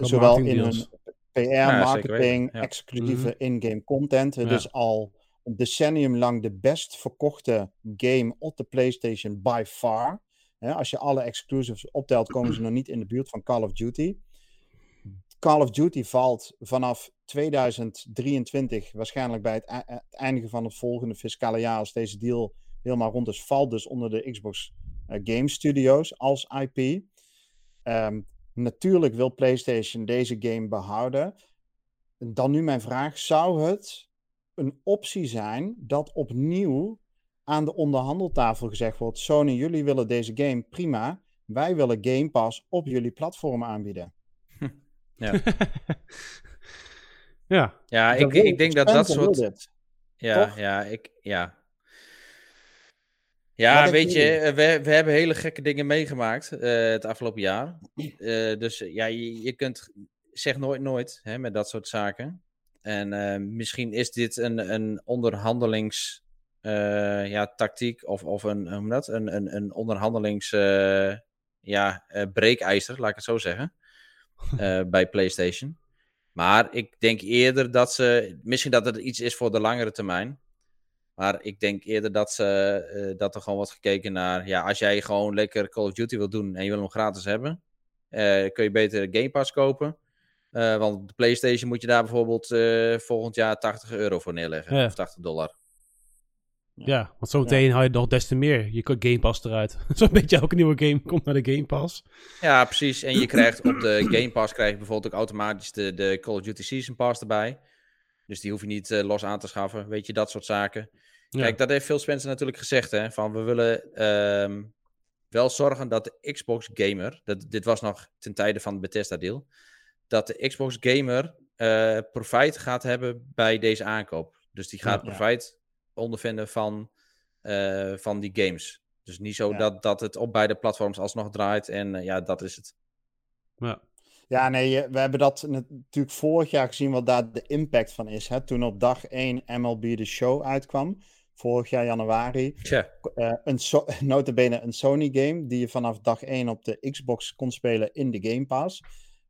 zowel in hun PR, marketing, exclusieve mm -hmm. in-game content. Ja. Dus al decennium lang de best verkochte game op de PlayStation by far. als je alle exclusives optelt, komen ze nog niet in de buurt van Call of Duty. Call of Duty valt vanaf 2023, waarschijnlijk bij het, het eindigen van het volgende fiscale jaar, als deze deal helemaal rond is, valt dus onder de Xbox uh, Game Studios als IP. Ehm, natuurlijk wil PlayStation deze game behouden. Dan nu mijn vraag: zou het een optie zijn dat opnieuw aan de onderhandeltafel gezegd wordt: Sony, jullie willen deze game prima. Wij willen Game Pass op jullie platform aanbieden. Ja. ja. Ja, ik, ik denk dat dat soort. Ja, ja, ik, ja. Ja, weet je, eh, we, we hebben hele gekke dingen meegemaakt uh, het afgelopen jaar. Uh, dus ja, je, je kunt, zeg nooit nooit hè, met dat soort zaken. En uh, misschien is dit een, een onderhandelings uh, ja, tactiek of, of een, hoe dat? een, een, een onderhandelings uh, ja, breekijzer, laat ik het zo zeggen, bij PlayStation. Maar ik denk eerder dat ze, misschien dat het iets is voor de langere termijn. Maar ik denk eerder dat, ze, dat er gewoon wordt gekeken naar, ja, als jij gewoon lekker Call of Duty wil doen en je wil hem gratis hebben, kun je beter Game Pass kopen. Uh, want de PlayStation moet je daar bijvoorbeeld uh, volgend jaar 80 euro voor neerleggen. Ja. Of 80 dollar. Ja, want zo meteen ja. haal je nog des te meer. Je Game Pass eruit. Zo'n beetje elke nieuwe game komt naar de Game Pass. Ja, precies. En je krijgt op de Game Pass krijg je bijvoorbeeld ook automatisch de, de Call of Duty Season Pass erbij. Dus die hoef je niet uh, los aan te schaffen. Weet je, dat soort zaken. Kijk, ja. dat heeft Phil Spencer natuurlijk gezegd. Hè, van we willen um, wel zorgen dat de Xbox gamer... Dat, dit was nog ten tijde van het Bethesda deal dat de Xbox gamer uh, profijt gaat hebben bij deze aankoop. Dus die gaat ja, profijt ondervinden van, uh, van die games. Dus niet zo ja. dat, dat het op beide platforms alsnog draait en uh, ja, dat is het. Ja. Ja, nee, we hebben dat natuurlijk vorig jaar gezien wat daar de impact van is. Hè? Toen op dag 1 MLB de Show uitkwam, vorig jaar januari. Tja. Uh, een so notabene een Sony game die je vanaf dag 1 op de Xbox kon spelen in de Game Pass.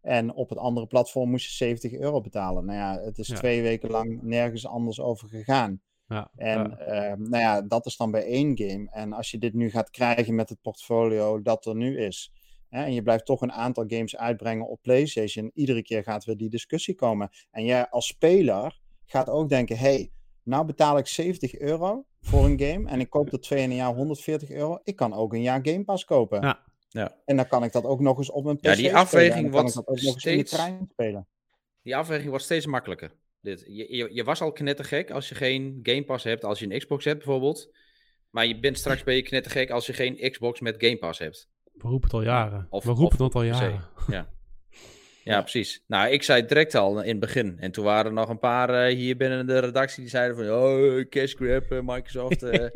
En op het andere platform moest je 70 euro betalen. Nou ja, het is ja. twee weken lang nergens anders over gegaan. Ja, en ja. Uh, nou ja, dat is dan bij één game. En als je dit nu gaat krijgen met het portfolio dat er nu is. Hè, en je blijft toch een aantal games uitbrengen op PlayStation. Iedere keer gaat weer die discussie komen. En jij als speler gaat ook denken: hey, nou betaal ik 70 euro voor een game. En ik koop er twee in een jaar 140 euro. Ik kan ook een jaar Game Pass kopen. Ja. Ja. En dan kan ik dat ook nog eens op mijn PC ja, die afweging wordt ook nog steeds... in de trein spelen. Die afweging wordt steeds makkelijker. Dit, je, je, je, was al knettergek als je geen Game Pass hebt, als je een Xbox hebt bijvoorbeeld. Maar je bent straks ben je knettergek als je geen Xbox met Game Pass hebt. We roepen het al jaren. Of, We roepen het al jaren. Ja. Ja, precies. Nou, ik zei het direct al in het begin. En toen waren er nog een paar uh, hier binnen de redactie die zeiden van... Oh, cash grab, uh, Microsoft. Uh.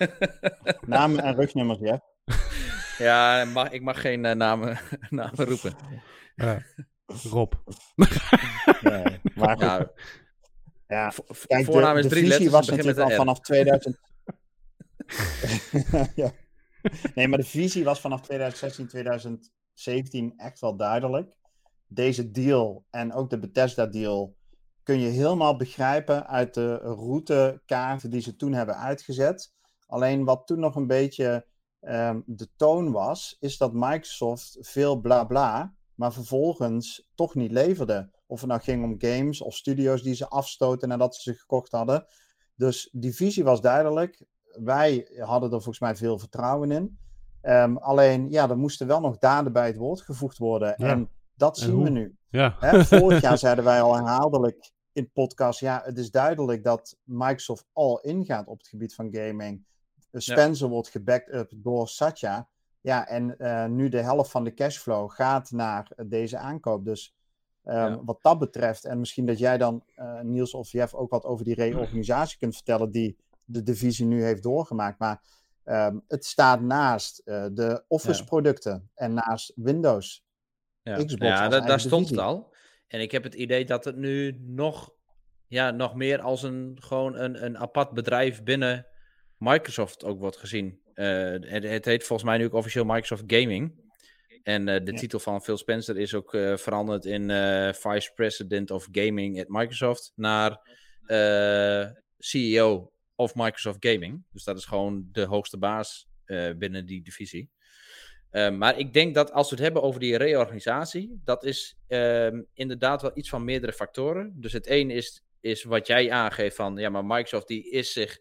Namen en rugnummers, ja. Ja, mag, ik mag geen uh, namen, namen roepen. Uh, Rob. nee, maar goed. Ja, ja. Kijk, voornaam is de drie visie letters. was natuurlijk al vanaf 2000... ja. Nee, maar de visie was vanaf 2016, 2017 echt wel duidelijk. Deze deal en ook de Bethesda deal kun je helemaal begrijpen uit de routekaarten die ze toen hebben uitgezet. Alleen wat toen nog een beetje um, de toon was, is dat Microsoft veel bla bla, maar vervolgens toch niet leverde. Of het nou ging om games of studio's die ze afstoten nadat ze ze gekocht hadden. Dus die visie was duidelijk. Wij hadden er volgens mij veel vertrouwen in. Um, alleen, ja, er moesten wel nog daden bij het woord gevoegd worden. Ja. En dat en zien hoe? we nu. Ja. Hè, vorig jaar zeiden wij al herhaaldelijk in podcast, ja, het is duidelijk dat Microsoft al ingaat op het gebied van gaming. Spencer ja. wordt gebacked up door Satya. Ja, en nu de helft van de cashflow gaat naar deze aankoop. Dus ehm, wat dat betreft, en misschien dat jij dan, Niels of Jeff, ook wat over die reorganisatie kunt vertellen die de divisie nu heeft doorgemaakt. Maar ehm, het staat naast de Office-producten en naast Windows. Ja, Xbox ja daar stond het al. En ik heb het idee dat het nu nog, ja, nog meer als een, gewoon een, een apart bedrijf binnen Microsoft ook wordt gezien. Uh, het, het, heet volgens mij nu ook officieel Microsoft Gaming. En uh, de titel van Phil Spencer is ook uh, veranderd in Vice President of Gaming at Microsoft naar CEO of Microsoft Gaming. Dus dat is gewoon de hoogste baas binnen die divisie. Ehm, maar ik denk dat als we het hebben over die reorganisatie, dat is um, inderdaad wel iets van meerdere factoren. Dus het een is, is wat jij aangeeft van, ja, maar Microsoft die is zich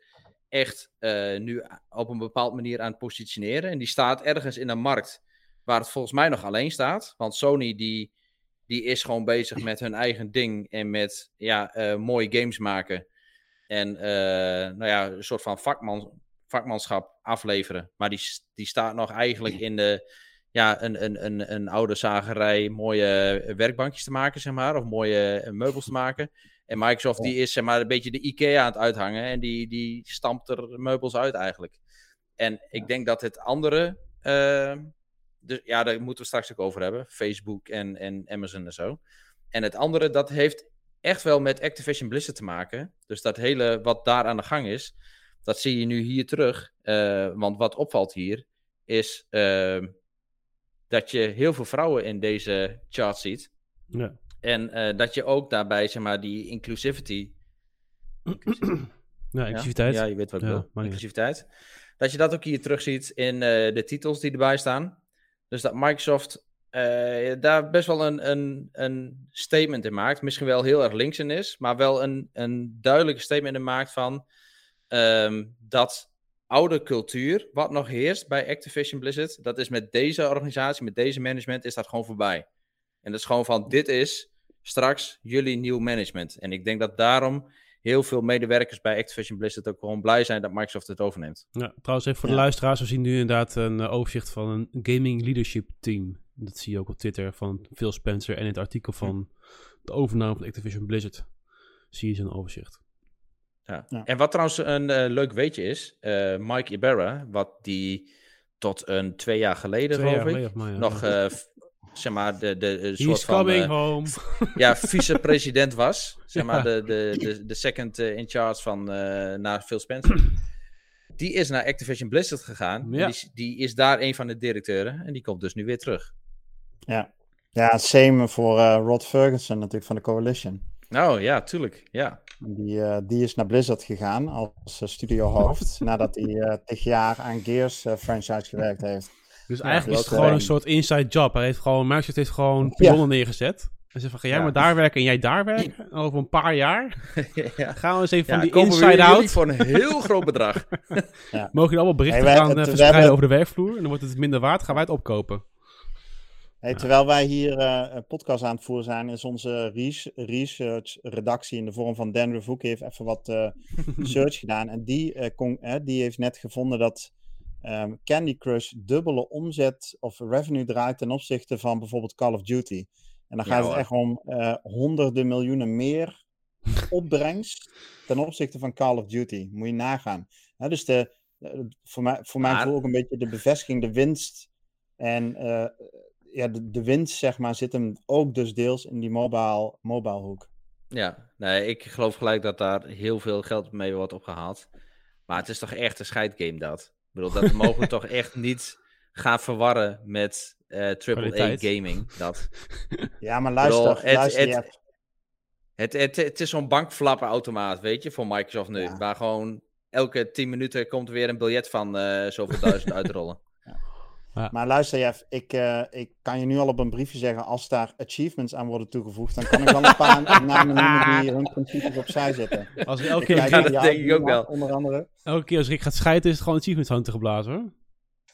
echt uh, nu op een bepaalde manier aan het positioneren. En die staat ergens in een markt waar het volgens mij nog alleen staat. Want Sony die, die is gewoon bezig met hun eigen ding en met ja, uh, mooie games maken. En uh, nou ja, een soort van vakman, vakmanschap afleveren. Maar die, die staat nog eigenlijk in de, ja, een, een, een, een oude zagerij mooie werkbankjes te maken, zeg maar. Of mooie eh, meubels te maken. En Microsoft die is zeg maar een beetje de IKEA aan het uithangen. En die, die stampt er meubels uit eigenlijk. En ik denk dat het andere... Uh, dus ja, daar moeten we straks ook over hebben. Facebook en, en Amazon en zo. En het andere, dat heeft echt wel met Activision Blizzard te maken. Dus dat hele wat daar aan de gang is, dat zie je nu hier terug. Uh, want wat opvalt hier is uh, dat je heel veel vrouwen in deze chart ziet. Ja. En uh, dat je ook daarbij, zeg maar, die inclusivity. Ja, inclusiviteit. Ja, je weet wat ik ja, wil. Inclusiviteit. Dat je dat ook hier terug ziet in de titels die erbij staan. Dus dat Microsoft daar best wel een, een, een statement in maakt. Misschien wel heel erg links in is, maar wel een, een duidelijke statement in maakt van um, dat oude cultuur, wat nog heerst bij Activision Blizzard, dat is met deze organisatie, met deze management, is dat gewoon voorbij. En dat is gewoon van, dit is straks jullie nieuw management. En ik denk dat daarom heel veel medewerkers bij Activision Blizzard ook gewoon blij zijn dat Microsoft het overneemt. Ja, trouwens even voor de luisteraars, we zien nu inderdaad een uh, overzicht van een gaming leadership team. Dat zie je ook op Twitter van Phil Spencer en in het artikel van de overname van Activision Blizzard. Zie je zo'n overzicht. Ja. En wat trouwens een uh, leuk weetje is, uh, Mike Ibarra, wat die tot een twee jaar geleden, twee geloof jaar ik, nog, uh, zeg maar, de, de, de soort van... home. Ja, vice-president was. Zeg maar, de, de, de, de second in charge van, naar Phil Spencer. Die is naar Activision Blizzard gegaan. Ja. Die, die is daar een van de directeuren. En die komt dus nu weer terug. Ja, ja same voor Rod Ferguson natuurlijk van de Coalition. Oh ja, tuurlijk. Ja. Die, uh, die is naar Blizzard gegaan als uh, studiohoofd, nadat hij uh, tig jaar aan Gears franchise gewerkt heeft. Dus eigenlijk is het gewoon een soort inside job. Hij heeft gewoon, Microsoft heeft gewoon pionnen neergezet. En ze van, ga jij maar daar werken en jij daar werken? Over een paar jaar ja. gaan we eens even van die inside out. voor een heel groot bedrag. Mogen je allemaal berichten gaan verspreiden over de werkvloer? En dan wordt het minder waard, gaan wij het opkopen. Hey, terwijl wij hier uh, een podcast aan het voeren zijn, is onze research redactie in de vorm van Dan Revoek heeft even wat uh, search gedaan. En die, uh, kon, die heeft net gevonden dat um, Candy Crush dubbele omzet of revenue draait ten opzichte van bijvoorbeeld Call of Duty. En dan gaat het echt om honderden miljoenen meer opbrengst ten opzichte van Call of Duty. Moet je nagaan. dus de, voor mij, voor mij voel ook een beetje de bevestiging, de winst en ja, de, de winst, zeg maar, zit hem ook dus deels in die mobile, mobile hoek. Ja, nee, ik geloof gelijk dat daar heel veel geld mee wordt opgehaald. Maar het is toch echt een scheidgame dat. Ik bedoel, dat mogen we toch echt niet gaan verwarren met uh, eh, AAA gaming. Dat. Ja, maar luister, bedoel, luister het, het, het, het, het, is zo'n bankflappenautomaat, weet je, voor Microsoft nu. Waar gewoon elke 10 minuten komt weer een biljet van uh, zoveel duizend uitrollen. Maar luister, Jeff, ik, uh, ik kan je nu al op een briefje zeggen, als daar achievements aan worden toegevoegd, dan kan ik wel een paar namen noemen die hun principes opzij zetten. Als elke keer, ja, dat denk ik ook wel. Onder andere. Elke keer als Rick gaat scheiden, is het gewoon achievements hangen te geblazen, hoor.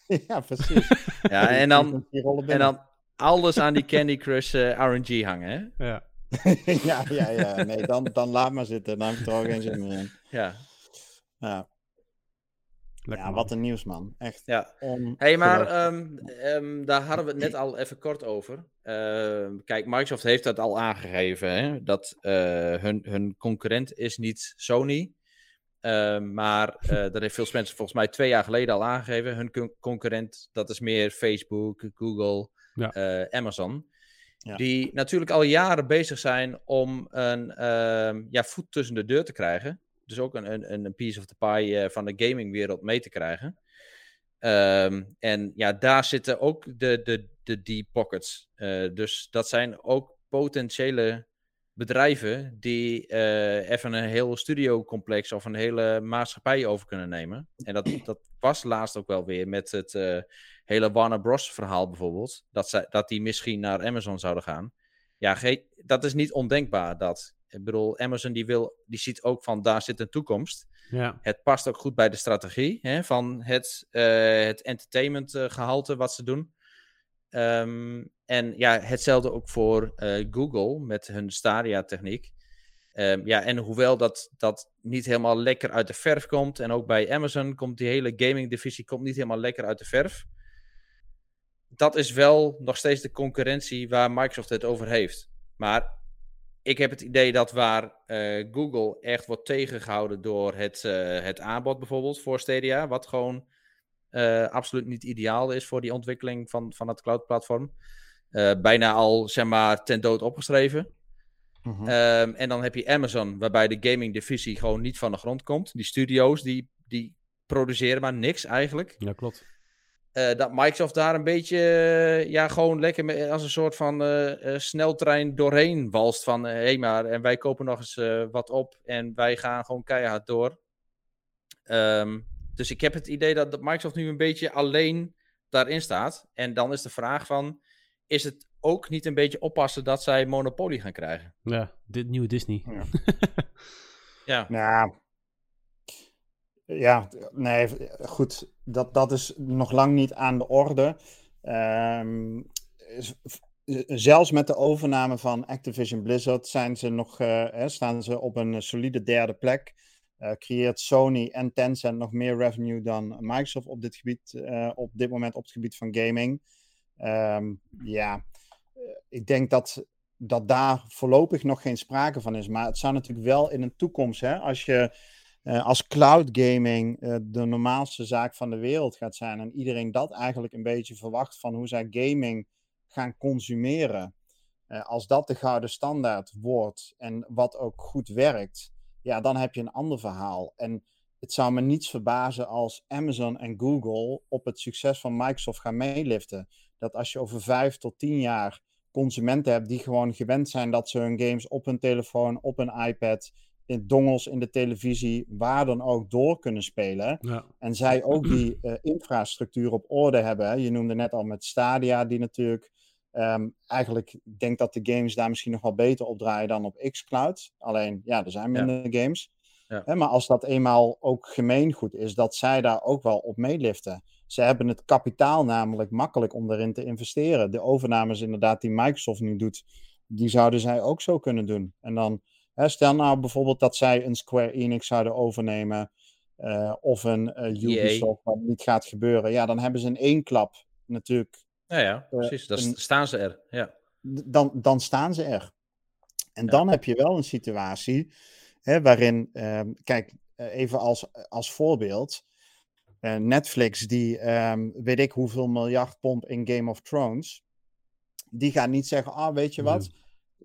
ja, precies. ja, en dan, en dan alles aan die Candy Crush uh, RNG hangen, hè? Ja. ja, ja, ja. Nee, dan, dan laat maar zitten. Dan heb ik er al geen zin meer in. Ja. Ja. Ja, wat een nieuws, man. Echt. Ja. hey, maar ehm, ehm, daar hadden we het net al even kort over. Ehm, kijk, Microsoft heeft dat al aangegeven, hè, dat uh, hun, hun concurrent is niet Sony. maar uh, dat heeft veel mensen volgens mij twee jaar geleden al aangegeven. Hun concurrent, dat is meer Facebook, Google, ja. uh, Amazon. Ja. Die natuurlijk al jaren bezig zijn om een ja, voet tussen de deur te krijgen dus ook een, een, een piece of the pie uh, van de gamingwereld mee te krijgen. Um, en ja, daar zitten ook de, de, de deep pockets. Uh, dus dat zijn ook potentiële bedrijven die uh, even een heel studiocomplex of een hele maatschappij over kunnen nemen. En dat, dat was laatst ook wel weer met het uh, hele Warner Bros. verhaal bijvoorbeeld. Dat, zij, dat die misschien naar Amazon zouden gaan. Ja, dat is niet ondenkbaar dat. Ik bedoel, Amazon die, wil, die ziet ook van daar zit een toekomst. Ja. Het past ook goed bij de strategie hè, van het, uh, het entertainment uh, gehalte wat ze doen. Um, en ja, hetzelfde ook voor uh, Google met hun Stadia-techniek. Um, ja, en hoewel dat, dat niet helemaal lekker uit de verf komt, en ook bij Amazon komt die hele gaming-divisie komt niet helemaal lekker uit de verf. Dat is wel nog steeds de concurrentie waar Microsoft het over heeft. Maar ik heb het idee dat waar uh, Google echt wordt tegengehouden door het, uh, het aanbod bijvoorbeeld voor Stadia, wat gewoon uh, absoluut niet ideaal is voor die ontwikkeling van, van het cloud-platform. bijna al, zeg maar, ten dood opgeschreven. -hmm. um, en dan heb je Amazon, waarbij de gaming-divisie gewoon niet van de grond komt. Die studio's, die, die produceren maar niks eigenlijk. Ja, klopt. Uh, dat Microsoft daar een beetje, uh, ja, gewoon lekker met, als een soort van uh, sneltrein doorheen walst. Van hé, hey maar, en wij kopen nog eens wat op en wij gaan gewoon keihard door. Um, dus ik heb het idee dat, dat Microsoft nu een beetje alleen daarin staat. En dan is de vraag van, is het ook niet een beetje oppassen dat zij monopolie gaan krijgen? Ja, dit nieuwe Disney. Ja. ja. Nou, ja, nee, goed. Dat, dat is nog lang niet aan de orde. Um, zelfs met de overname van Activision Blizzard zijn ze nog, uh, staan ze op een solide derde plek. Uh, creëert Sony en Tencent nog meer revenue dan Microsoft op dit gebied, op dit moment op het gebied van gaming. Um, ja, ik denk dat, dat daar voorlopig nog geen sprake van is. Maar het zou natuurlijk wel in een toekomst, hè, als je uh, als cloud gaming uh, de normaalste zaak van de wereld gaat zijn en iedereen dat eigenlijk een beetje verwacht van hoe zij gaming gaan consumeren, uh, als dat de gouden standaard wordt en wat ook goed werkt, ja, dan heb je een ander verhaal. En het zou me niets verbazen als Amazon en Google op het succes van Microsoft gaan meeliften. Dat als je over vijf tot tien jaar consumenten hebt die gewoon gewend zijn dat ze hun games op hun telefoon, op een iPad in dongels in de televisie, waar dan ook door kunnen spelen. Ja. En zij ook die uh, infrastructuur op orde hebben. Je noemde net al met Stadia, die natuurlijk um, eigenlijk, ik denk dat de games daar misschien nog wel beter op draaien dan op xCloud. Alleen, ja, er zijn minder ja. games. Ja. Hè, maar als dat eenmaal ook gemeengoed is, dat zij daar ook wel op meeliften. Ze hebben het kapitaal namelijk makkelijk om erin te investeren. De overnames inderdaad die Microsoft nu doet, die zouden zij ook zo kunnen doen. En dan stel nou bijvoorbeeld dat zij een Square Enix zouden overnemen. Uh, of een uh, Ubisoft, wat niet gaat gebeuren. Ja, dan hebben ze in één klap natuurlijk. Ja, ja eh, precies. Dan staan ze er. Ja. Dan, dan staan ze er. En ja. dan heb je wel een situatie hè, waarin, ehm, kijk, even als, als voorbeeld. Netflix, die um, weet ik hoeveel miljard pomp in Game of Thrones. Die gaan niet zeggen, ah, weet je wat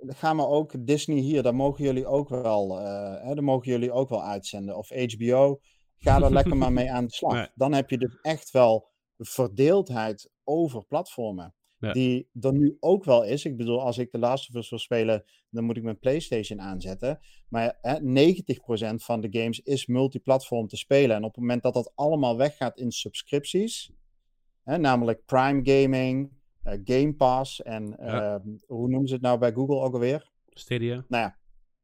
gaan we ook Disney hier, daar mogen jullie ook wel, uh, hè, daar mogen jullie ook wel uitzenden. Of HBO, ga er lekker maar mee aan de slag. Dan heb je dus echt wel verdeeldheid over platformen. Ja. Die er nu ook wel is. Ik bedoel, als ik de Last of Us wil spelen, dan moet ik mijn PlayStation aanzetten. Maar hè, 90% van de games is multiplatform te spelen. En op het moment dat dat allemaal weggaat in subscripties, hè, namelijk Prime Gaming, Game Pass en ja. uh, hoe noemen ze het nou bij Google ook alweer? Stadia. Nou ja,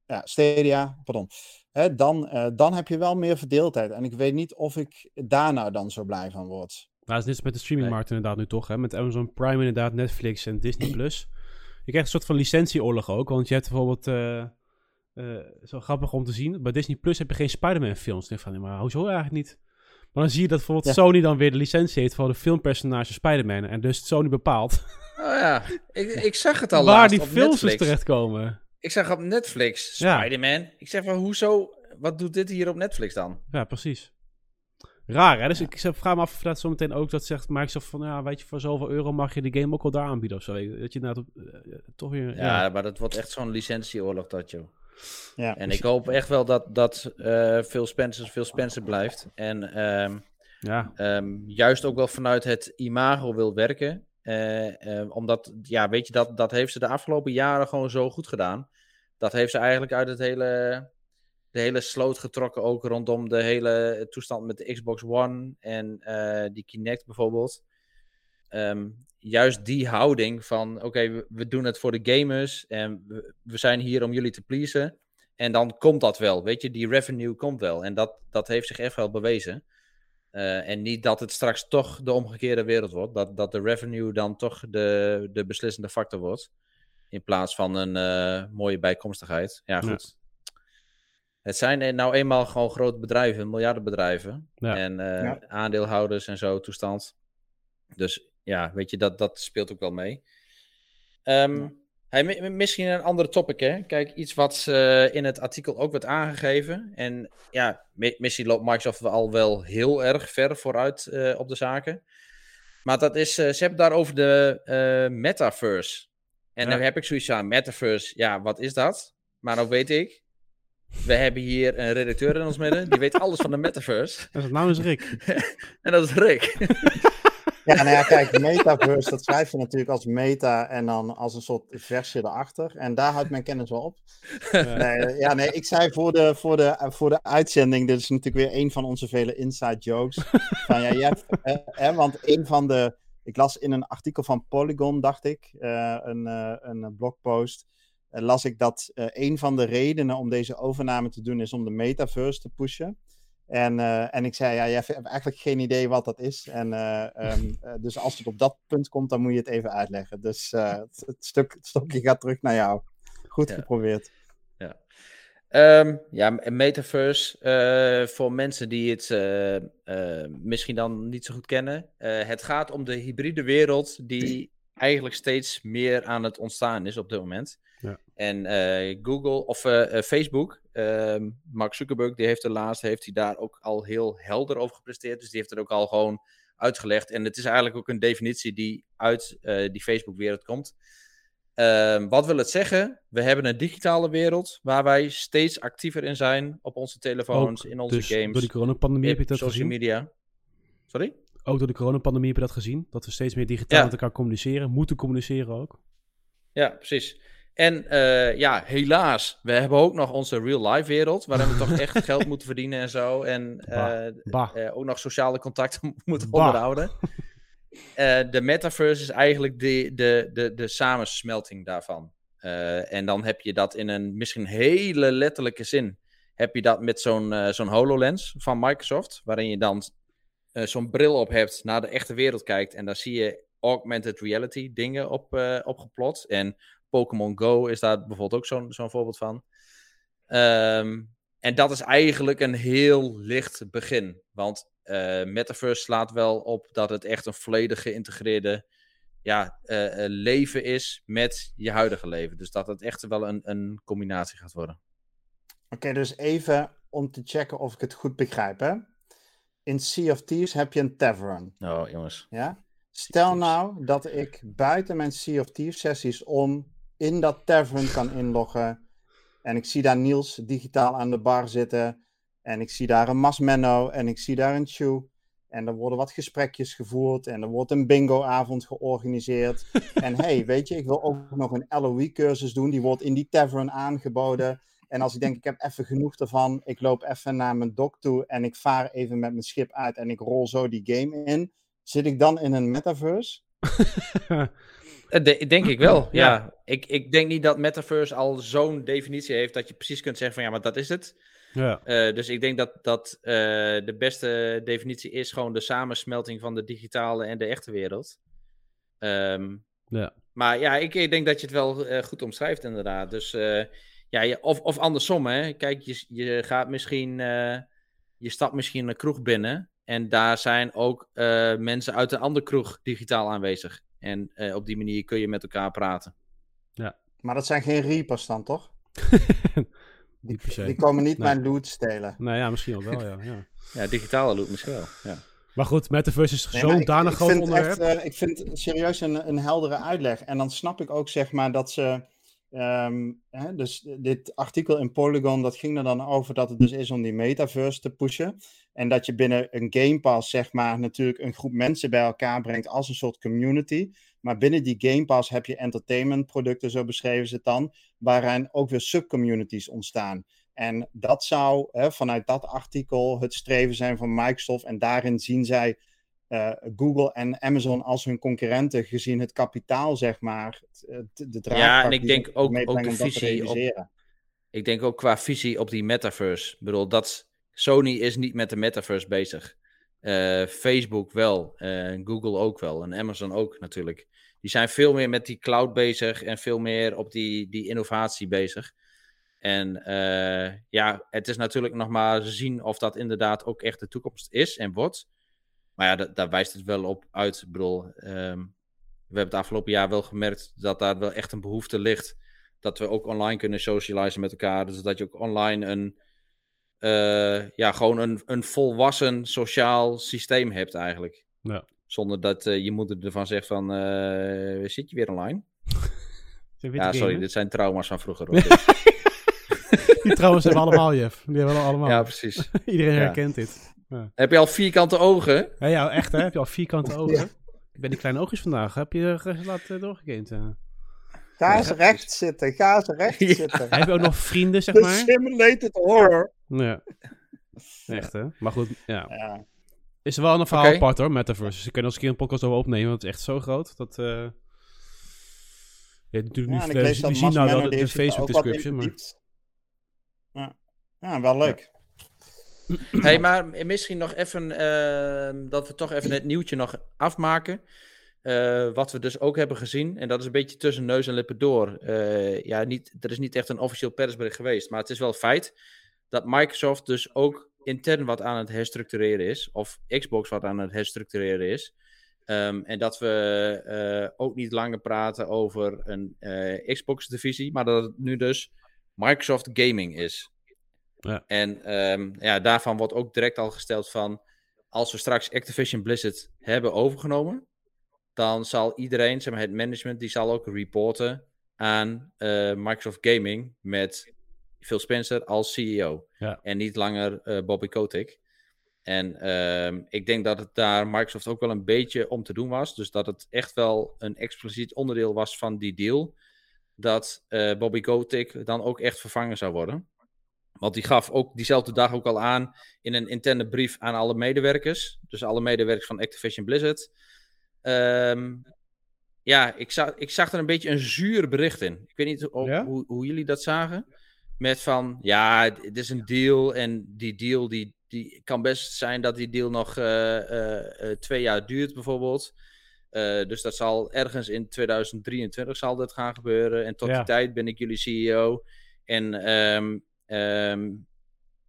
ja Stadia, pardon. Hè, dan, uh, dan heb je wel meer verdeeldheid. En ik weet niet of ik daar nou dan zo blij van word. Nou, het is net met de streamingmarkt nee. inderdaad nu toch. Hè? Met Amazon Prime inderdaad, Netflix en Disney+. Plus. Je krijgt een soort van licentieoorlog ook. Want je hebt bijvoorbeeld... Uh, zo grappig om te zien. Bij Disney Plus heb je geen Spider-Man films. Ik van, maar hoezo eigenlijk niet? Maar dan zie je dat bijvoorbeeld Sony dan weer de licentie heeft voor de filmpersonage Spider-Man. En dus Sony bepaalt. Oh ja, ik, ik zag het al Waar die films dus terechtkomen. Ik zag op Netflix Spider-Man. Ik zeg van, hoezo, wat doet dit hier op Netflix dan? Ja, precies. Raar, hè? Dus ik vraag me af of dat zometeen ook dat zegt Microsoft van, ja, weet je, voor zoveel euro mag je de game ook al daar aanbieden of zo. Dat je nou toch weer... Ja, maar dat wordt echt zo'n licentieoorlog dat, joh. Ja, en ik hoop echt wel dat, dat uh, Phil Spencer Phil Spencer blijft. En um, ja. Um, juist ook wel vanuit het imago wil werken. Uh, omdat, ja, weet je, dat, dat heeft ze de afgelopen jaren gewoon zo goed gedaan. Dat heeft ze eigenlijk uit het hele, de hele sloot getrokken. Ook rondom de hele toestand met de Xbox One en uh, die Kinect bijvoorbeeld. Um, juist die houding van: oké, we, doen het voor de gamers en we, we, zijn hier om jullie te pleasen. En dan komt dat wel, weet je, die revenue komt wel. En dat, dat heeft zich echt wel bewezen. Uh, en niet dat het straks toch de omgekeerde wereld wordt. Dat, dat de revenue dan toch de, de beslissende factor wordt. In plaats van een uh, mooie bijkomstigheid. Ja, goed. Het zijn nou eenmaal gewoon grote bedrijven, miljardenbedrijven. Ja. En uh, ja. aandeelhouders en zo, toestand. Dus ja, weet je, dat, dat speelt ook wel mee. Um, hey, misschien een andere topic, hè? Kijk, iets wat uh, in het artikel ook werd aangegeven. En ja, misschien loopt Microsoft al wel heel erg ver vooruit uh, op de zaken. Maar dat is, uh, ze hebben daar over de metaverse. En ja. dan heb ik zoiets aan, metaverse, ja, wat is dat? Maar nou weet ik, we hebben hier een redacteur in ons midden, die weet alles van de metaverse. En dat naam is Rick. en dat is Rick. Ja, nou ja, kijk, metaverse, dat schrijf je natuurlijk als meta en dan als een soort versie erachter. En daar houdt mijn kennis wel op. Nee, ja, nee, ik zei voor de, voor, de, voor de uitzending, dit is natuurlijk weer een van onze vele inside jokes. Van, ja, jij, hè, want een van de, ik las in een artikel van Polygon, dacht ik, een, een blogpost, las ik dat een van de redenen om deze overname te doen is om de metaverse te pushen. En, uh, en ik zei, ja, jij hebt eigenlijk geen idee wat dat is. En, uh, um, uh, dus als het op dat punt komt, dan moet je het even uitleggen. Dus het, het, stuk, het stokje gaat terug naar jou. Goed ja. geprobeerd. Ja, um, ja metaverse, voor mensen die het misschien dan niet zo goed kennen. het gaat om de hybride wereld die eigenlijk steeds meer aan het ontstaan is op dit moment. En Google of Facebook Ehm, Mark Zuckerberg, die heeft de laatste, heeft hij daar ook al heel helder over gepresteerd. Dus die heeft het ook al gewoon uitgelegd. En het is eigenlijk ook een definitie die uit die Facebook-wereld komt. Um, wat wil het zeggen? We hebben een digitale wereld waar wij steeds actiever in zijn op onze telefoons, ook in onze dus games. Door die coronapandemie heb je dat social gezien? media. Sorry? Ook door de coronapandemie heb je dat gezien? Dat we steeds meer digitaal ja. met elkaar communiceren, moeten communiceren ook. Ja, precies. En uh, ja, helaas, we hebben ook nog onze real-life wereld, waarin we toch echt geld moeten verdienen en zo. En uh, uh, ook nog sociale contacten moeten bah. onderhouden. de metaverse is eigenlijk de, de, de, de samensmelting daarvan. en dan heb je dat in een misschien hele letterlijke zin. Heb je dat met zo'n zo'n HoloLens van Microsoft, waarin je dan zo'n bril op hebt, naar de echte wereld kijkt. En daar zie je augmented reality dingen op, opgeplot. En Pokémon Go is daar bijvoorbeeld ook zo'n zo'n voorbeeld van. Um, en dat is eigenlijk een heel licht begin. Want uh, Metaverse slaat wel op dat het echt een volledig geïntegreerde ja, uh, leven is met je huidige leven. Dus dat het echt wel een, een combinatie gaat worden. Oké, okay, dus even om te checken of ik het goed begrijp. Hè? In Sea of Thieves heb je een tavern. Oh, jongens. Ja? Stel nou dat ik buiten mijn Sea of Thieves sessies om in dat tavern kan inloggen. En ik zie daar Niels digitaal aan de bar zitten. En ik zie daar een Masmenno en ik zie daar een Chew. En er worden wat gesprekjes gevoerd en er wordt een bingo-avond georganiseerd. en hey, weet je, ik wil ook nog een LOE-cursus doen. Die wordt in die tavern aangeboden. En als ik denk, ik heb even genoeg ervan, ik loop even naar mijn dock toe en ik vaar even met mijn schip uit en ik rol zo die game in. Zit ik dan in een metaverse? Eh, de, denk ik wel, ja. Ik, ik denk niet dat Metaverse al zo'n definitie heeft dat je precies kunt zeggen van ja, maar dat is het. Ja. Uh, dus ik denk dat, dat uh, de beste definitie is gewoon de samensmelting van de digitale en de echte wereld. Um, ja. Maar ja, ik, ik, denk dat je het wel uh, goed omschrijft inderdaad. Dus ja, je, of, of andersom hè. Kijk, je, je gaat misschien, je stapt misschien een kroeg binnen En daar zijn ook mensen uit een andere kroeg digitaal aanwezig. En op die manier kun je met elkaar praten. Ja. Maar dat zijn geen reapers dan, toch? die, die, komen niet mijn loot stelen. Nou ja, misschien ook wel, ja. Ja, ja digitale loot misschien wel, ja. Maar goed, Metaverse is nee, zo'n danig groot onderwerp. Echt, uh, ik vind serieus een, een heldere uitleg. En dan snap ik ook, zeg maar, dat ze... Um, hè, dus dit artikel in Polygon, dat ging er dan over dat het dus is om die metaverse te pushen. En dat je binnen een Game Pass, zeg maar, natuurlijk een groep mensen bij elkaar brengt als een soort community. Maar binnen die Game Pass heb je entertainmentproducten, zo beschreven ze het dan, waarin ook weer subcommunities ontstaan. En dat zou hè, vanuit dat artikel het streven zijn van Microsoft. En daarin zien zij uh, Google en Amazon als hun concurrenten, gezien het kapitaal, zeg maar. De ja, en ik denk ook, ook de visie. Op, ik denk ook qua visie op die metaverse. Ik bedoel, dat Sony is niet met de metaverse bezig. Uh, Facebook wel, uh, Google ook wel en Amazon ook natuurlijk. Die zijn veel meer met die cloud bezig en veel meer op die, die innovatie bezig. En ja, het is natuurlijk nog maar zien of dat inderdaad ook echt de toekomst is en wordt. Maar ja, daar wijst het wel op uit. Ik bedoel, um, we hebben het afgelopen jaar wel gemerkt dat daar wel echt een behoefte ligt. Dat we ook online kunnen socializen met elkaar. Dus dat je ook online een, uh, ja, gewoon een, een volwassen sociaal systeem hebt eigenlijk. Ja. Zonder dat uh, je moeder ervan zegt van, zit je weer online? ja, sorry, dit zijn trauma's van vroeger. Die trouwens hebben allemaal, Jeff. Die hebben we allemaal. Ja, precies. Iedereen herkent dit. Ja. Heb je al vierkante ogen? Ja, ja echt hè? Heb je al vierkante ogen? Ik ben die kleine oogjes vandaag. Heb je uh, laten doorgekend? Uh. Ga eens recht zitten. Ga eens recht zitten. Heb je ook nog vrienden, zeg maar? simulated horror. Ja. Echt hè? Maar goed, ja. ja. Is wel een verhaal okay. apart hoor, Metaverse. Dus ik kan als een keer een podcast over opnemen, want het is echt zo groot. Dat, uh... Ja, natuurlijk ja, nu, we, we zien nou wel de, de Facebook description, maar... Ja, ja wel leuk. hey, maar misschien nog even, uh, dat we toch even het nieuwtje nog afmaken. Uh, wat we dus ook hebben gezien, en dat is een beetje tussen neus en lippen door. Uh, ja, niet, er is niet echt een officieel persbericht geweest, maar het is wel feit dat Microsoft dus ook intern wat aan het herstructureren is, of Xbox wat aan het herstructureren is. Um, en dat we uh, ook niet langer praten over een Xbox-divisie, maar dat het nu dus Microsoft Gaming is. Ja. En um, ja, daarvan wordt ook direct al gesteld van, als we straks Activision Blizzard hebben overgenomen, dan zal iedereen, zeg maar het management, die zal ook reporten aan uh, Microsoft Gaming met Phil Spencer als CEO. Ja. En niet langer uh, Bobby Kotick. En um, ik denk dat het daar Microsoft ook wel een beetje om te doen was. Dus dat het echt wel een expliciet onderdeel was van die deal dat uh, Bobby Kotick dan ook echt vervangen zou worden. Want die gaf ook diezelfde dag ook al aan in een interne brief aan alle medewerkers. Dus alle medewerkers van Activision Blizzard. Um, ja, ik zag, ik zag er een beetje een zuur bericht in. Ik weet niet hoe, hoe, jullie dat zagen. Met van, ja, het is een deal en die deal die, die kan best zijn dat die deal nog uh, uh, twee jaar duurt bijvoorbeeld. Uh, dus dat zal ergens in 2023 zal dat gaan gebeuren. En tot die tijd ben ik jullie CEO. En um, um,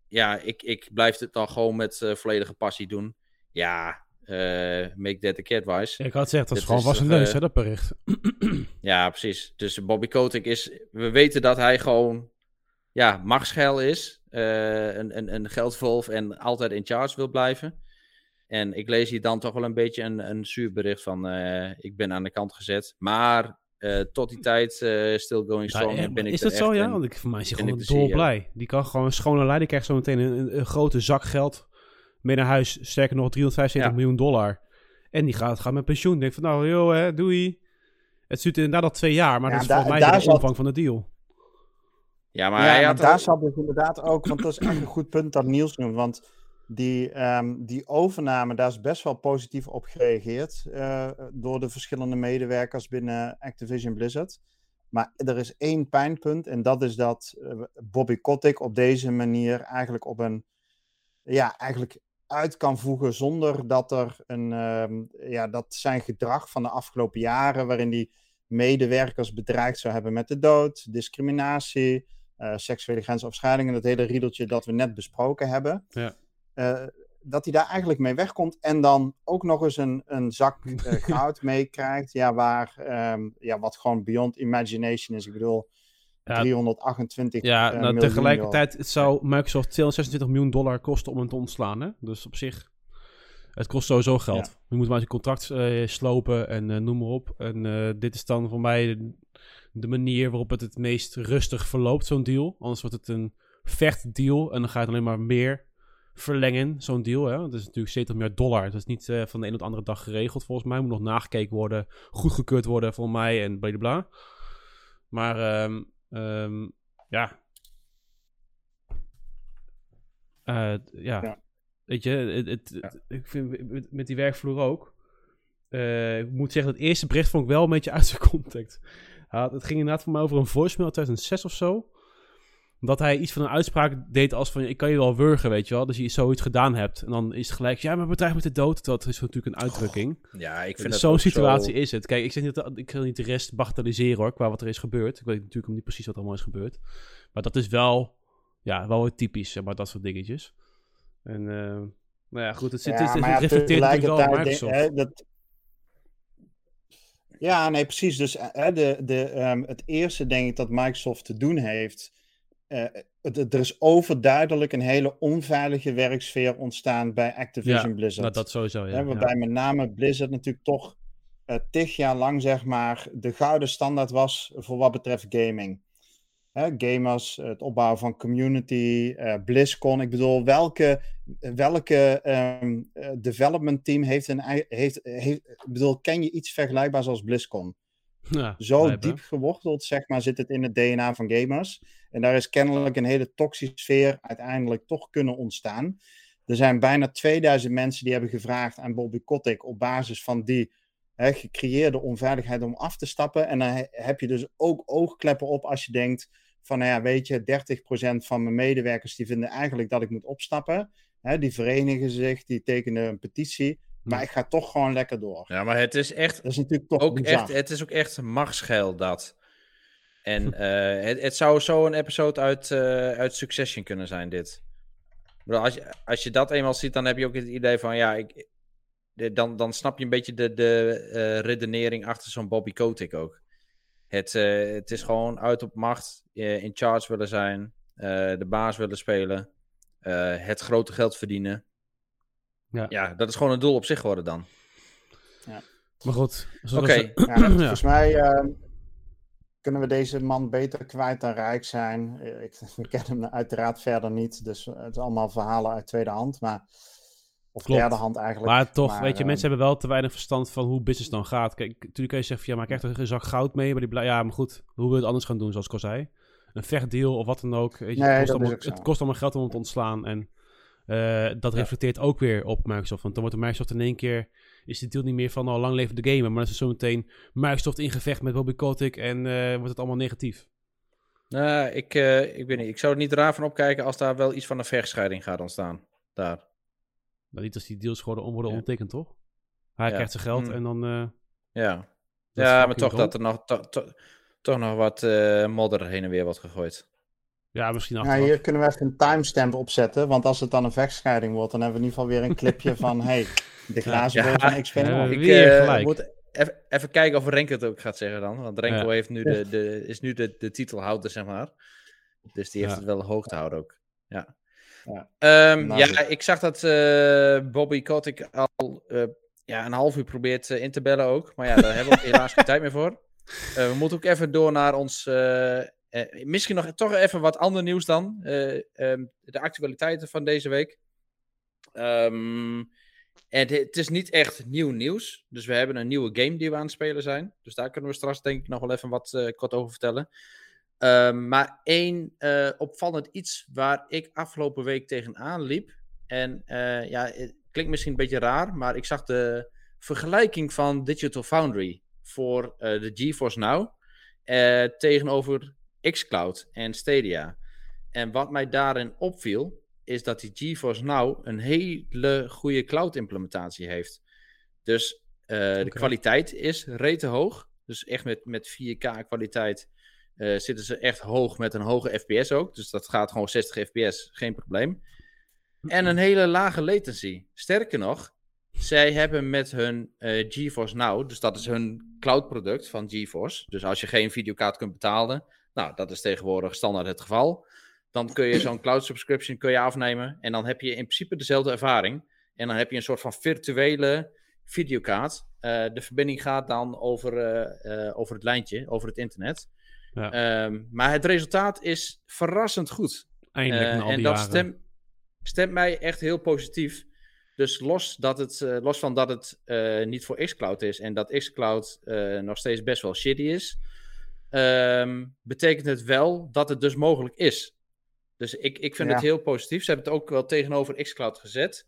ja, ik, ik blijf het dan gewoon met uh, volledige passie doen. Ja, uh, make that a cat wise. Ik had zeggen, dat is gewoon was een neus, hè, dat bericht. ja, precies. Dus Bobby Kotick is... We weten dat hij gewoon... Ja, machtsgeil is. een, een, een geldvolf en altijd in charge wil blijven. En ik lees hier dan toch wel een beetje een, een zuur bericht van ik ben aan de kant gezet. Maar uh, tot die tijd, uh, still going strong. Ja, ben ik is dat zo, ja? Want ik, voor mij is hij gewoon dol blij. Die kan gewoon schone lijn. Die krijgt zo meteen een, een, grote zak geld mee naar huis. Sterker nog, 375 miljoen dollar. En die gaat, gaat met pensioen. Denk van, nou, joh, hè, doei. Het duurt inderdaad al twee jaar, maar dat is volgens mij de omvang van de deal. Ja, maar, ja, maar daar zat dus inderdaad ook, want dat is echt een goed punt dat Niels noemt. Want die, um, die overname, daar is best wel positief op gereageerd uh, door de verschillende medewerkers binnen Activision Blizzard. Maar er is één pijnpunt en dat is dat uh, Bobby Kotick op deze manier eigenlijk op een, ja, eigenlijk uit kan voegen zonder dat er een, um, ja, dat zijn gedrag van de afgelopen jaren, waarin die medewerkers bedreigd zou hebben met de dood, discriminatie, uh, seksuele grensoverschrijdingen, dat hele riedeltje dat we net besproken hebben. Ja dat hij daar eigenlijk mee wegkomt en dan ook nog eens een, een zak uh, goud meekrijgt. Ja, waar, um, ja, wat gewoon beyond imagination is. Ik bedoel, ja, 328 Ja, uh, nou, tegelijkertijd het zou Microsoft 226 miljoen dollar kosten om hem te ontslaan. Hè? Dus op zich, het kost sowieso geld. Je moet maar zijn contract uh, slopen en noem maar op. En dit is dan voor mij de manier waarop het het meest rustig verloopt, zo'n deal. Anders wordt het een vechtdeal en dan ga je alleen maar meer verlengen, zo'n deal. Hè? Dat is natuurlijk 70 miljard dollar. Dat is niet uh, van de een op de andere dag geregeld, volgens mij. Moet nog nagekeken worden, goedgekeurd worden, volgens mij, en bla. Maar um, um, ja. Uh, ja. ja. Weet je, het, het, ik vind met, met, die werkvloer ook. Uh, ik moet zeggen, het eerste bericht vond ik wel een beetje uit zijn context. het ging inderdaad voor mij over een voicemail uit 2006 of zo dat hij iets van een uitspraak deed als van... ik kan je wel wurgen, weet je wel. Dus je zoiets gedaan hebt. En dan is het gelijk... ja, maar bedreig met de dood. Dat is natuurlijk een uitdrukking. ja, ik vind dus Zo'n situatie is het. Kijk, ik, zeg niet ik wil niet de rest bagatelliseren hoor... qua wat er is gebeurd. Ik weet natuurlijk niet precies wat er allemaal is gebeurd. Maar dat is wel... ja, wel typisch, zeg maar, dat soort dingetjes. En... Uh, nou ja, goed, het, ja, het, het, het reflecteert natuurlijk wel Microsoft. Hè, dat... Ja, nee, precies. Dus hè, de, de, um, het eerste denk ik dat Microsoft te doen heeft uh, er is overduidelijk een hele onveilige werksfeer ontstaan bij Activision ja, Blizzard. Nou, dat sowieso, ja. waarbij met name Blizzard natuurlijk toch uh, tig jaar lang, zeg maar, de gouden standaard was voor wat betreft gaming. Hè, gamers, het opbouwen van community, uh, BlizzCon. Ik bedoel, welke, welke um, development team heeft een... Heeft, heeft, ik bedoel, ken je iets vergelijkbaars als BlizzCon? Ja, Zo diep geworteld, zeg maar, zit het in het DNA van gamers. En daar is kennelijk een hele toxische sfeer uiteindelijk toch kunnen ontstaan. Er zijn bijna 2000 mensen die hebben gevraagd aan Bobby Kotick op basis van die hè, gecreëerde onveiligheid om af te stappen. En dan heb je dus ook oogkleppen op als je denkt van, nou ja, weet je, 30% van mijn medewerkers die vinden eigenlijk dat ik moet opstappen. Hè, die verenigen zich, die tekenen een petitie. Maar ik ga toch gewoon lekker door. Ja, maar het is echt. Dat is natuurlijk toch ook echt. Het is ook echt machtsgeil dat. En uh, het, het, zou zo een episode uit, uh, uit Succession kunnen zijn, dit. Als je, als je dat eenmaal ziet, dan heb je ook het idee van ja, ik, dan, dan snap je een beetje de, de uh, redenering achter zo'n Bobby Kotick ook. Het, het is gewoon uit op macht, in charge willen zijn, de baas willen spelen, het grote geld verdienen. Ja. ja, dat is gewoon een doel op zich geworden dan. Ja. Maar goed. Oké. Ja, volgens mij uh, kunnen we deze man beter kwijt dan rijk zijn. Ik, ik ken hem uiteraard verder niet, dus het is allemaal verhalen uit tweede hand. Maar, of Klopt. derde hand eigenlijk. Maar toch, weet je, uh, mensen hebben wel te weinig verstand van hoe business dan gaat. Kijk, natuurlijk kan je zeggen van, ja, maar ik krijg een zak goud mee. Maar die ja, maar goed, hoe wil je het anders gaan doen, zoals ik al zei? Een vechtdeal of wat dan ook. Weet je, nee, het, kost allemaal, het kost allemaal geld om het te ontslaan. En uh, dat reflecteert ook weer op Microsoft. Want dan wordt Microsoft in één keer... is de deal niet meer van... oh, lang leven de gamer. Maar dan is het zo meteen Microsoft in gevecht met Bobby Kotick... en uh, wordt het allemaal negatief. Nou, ik, uh, ik weet niet. Ik zou er niet raar van opkijken... als daar wel iets van een vechtscheiding gaat ontstaan. Daar. Nou, niet als die deals worden, worden ja. ondertekend, toch? Hij ja. krijgt zijn geld hm. en dan... ja, ja maar toch dat er nog, to, to, toch nog wat modder heen en weer wordt gegooid. Ja, misschien achteraf. Ja, hier kunnen we even een timestamp opzetten. Want als het dan een vechtscheiding wordt, dan hebben we in ieder geval weer een clipje van... hey, de glazen ja, XP. Ja, ik uh, moet even, even, kijken of Renko het ook gaat zeggen dan. Want Renko heeft nu de, de, is nu de, de titelhouder, zeg maar. Dus die heeft het wel hoog te houden ook. Ja. Ja, um, ja ik zag dat uh, Bobby Kotick al uh, ja, een half uur probeert in te bellen ook. Maar ja, daar hebben we helaas geen tijd meer voor. we moeten ook even door naar ons uh, misschien nog toch even wat ander nieuws dan. Uh, um, de actualiteiten van deze week. Um, en het is niet echt nieuw nieuws. Dus we hebben een nieuwe game die we aan het spelen zijn. Dus daar kunnen we straks denk ik nog wel even wat uh, kort over vertellen. Um, maar één opvallend iets waar ik afgelopen week tegenaan liep. En ja, het klinkt misschien een beetje raar. Maar ik zag de vergelijking van Digital Foundry voor de GeForce Now. tegenover xCloud en Stadia. En wat mij daarin opviel, is dat die GeForce Now een hele goede cloud implementatie heeft. Dus uh, de kwaliteit is rete hoog. Dus echt met, met 4K kwaliteit uh, zitten ze echt hoog met een hoge FPS ook. Dus dat gaat gewoon 60 FPS, geen probleem. En een hele lage latency. Sterker nog, zij hebben met hun uh, GeForce Now, dus dat is hun cloud product van GeForce. Dus als je geen videokaart kunt betalen, nou, dat is tegenwoordig standaard het geval. Dan kun je zo'n cloud subscription kun je afnemen. En dan heb je in principe dezelfde ervaring. En dan heb je een soort van virtuele videokaart. Uh, de verbinding gaat dan over, uh, over het lijntje, over het internet. Ja. Ehm, maar het resultaat is verrassend goed. Eindelijk na al En dat stemt, stemt mij echt heel positief. Dus los, dat het, los van dat het niet voor xCloud is en dat xCloud nog steeds best wel shitty is, ehm, betekent het wel dat het dus mogelijk is. Dus ik, ik vind het heel positief. Ze hebben het ook wel tegenover xCloud gezet.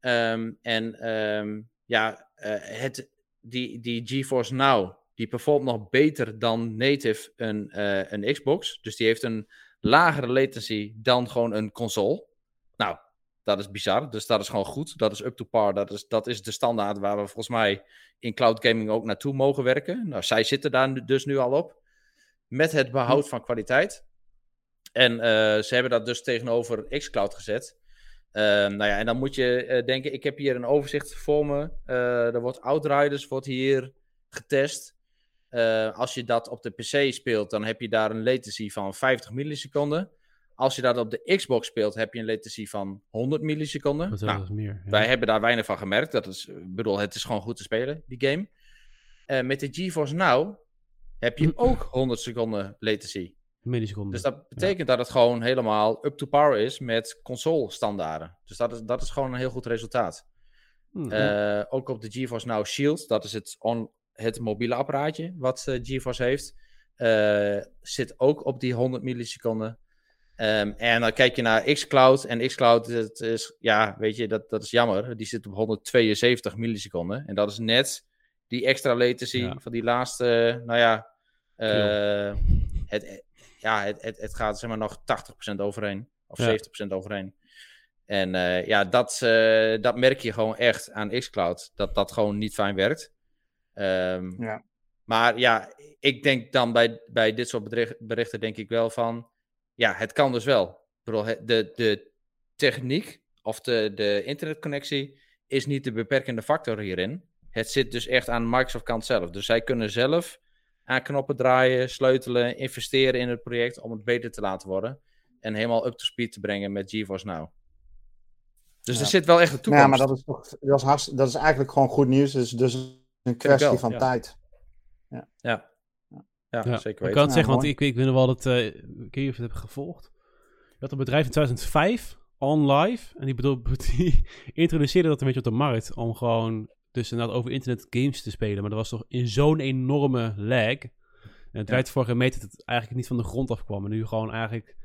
Um, en um, ja, uh, het, die, die GeForce Now, die performt nog beter dan native een, uh, een Xbox. Dus die heeft een lagere latency dan gewoon een console. Nou, dat is bizar. Dus dat is gewoon goed. Dat is up to par. Dat is, dat is de standaard waar we volgens mij in cloud gaming ook naartoe mogen werken. Nou, zij zitten daar dus nu al op. Met het behoud hm. van kwaliteit. En uh, ze hebben dat dus tegenover xCloud gezet. Uh, nou ja, en dan moet je uh, denken, ik heb hier een overzicht voor me. Uh, er wordt Outriders wordt hier getest. als je dat op de PC speelt, dan heb je daar een latency van 50 milliseconden. Als je dat op de Xbox speelt, heb je een latency van 100 milliseconden. Dat nou, is meer. Ja. Wij hebben daar weinig van gemerkt. Dat is, ik bedoel, het is gewoon goed te spelen, die game. met de GeForce Now heb je ook 100 seconden latency milliseconden. Dus dat betekent dat het gewoon helemaal up to par is met console standaarden. Dus dat is, dat is gewoon een heel goed resultaat. Mm -hmm. ook op de GeForce Now Shield, dat is het, on, het mobiele apparaatje wat uh, GeForce heeft, uh, zit ook op die 100 milliseconden. Um, en dan kijk je naar xCloud. En xCloud, dat is, ja, weet je, dat, dat is jammer. Die zit op 172 milliseconden. En dat is net die extra latency ja. van die laatste, nou ja, uh, het, ja, het, het, het gaat zeg maar nog 80% overheen. Of ja. 70% overheen. En uh, ja, dat, uh, dat merk je gewoon echt aan xCloud. Dat dat gewoon niet fijn werkt. Um, ja. Maar ja, ik denk dan bij, bij dit soort bericht, berichten denk ik wel van... Ja, het kan dus wel. Ik bedoel, de, de techniek of de, de internetconnectie is niet de beperkende factor hierin. Het zit dus echt aan Microsoft kant zelf. Dus zij kunnen zelf aan knoppen draaien, sleutelen, investeren in het project om het beter te laten worden. En helemaal up to speed te brengen met GeForce Now. Dus ja. er zit wel echt een toekomst. Ja, maar dat is, toch, dat is, hartst, dat is eigenlijk gewoon goed nieuws. Het is dus een kwestie van ja. tijd. Ja. Ja. Ja, ja, zeker Ik kan het zeggen, want ik, ik weet wel dat... Uh, ik weet niet of je het hebt gevolgd. Je had een bedrijf in 2005, On Live. En die, bedoel, die introduceerde dat een beetje op de markt. Om gewoon dus inderdaad over internet games te spelen. Maar dat was toch in zo'n enorme lag. En het ja. werd voor gemeten dat het eigenlijk niet van de grond afkwam. En nu gewoon eigenlijk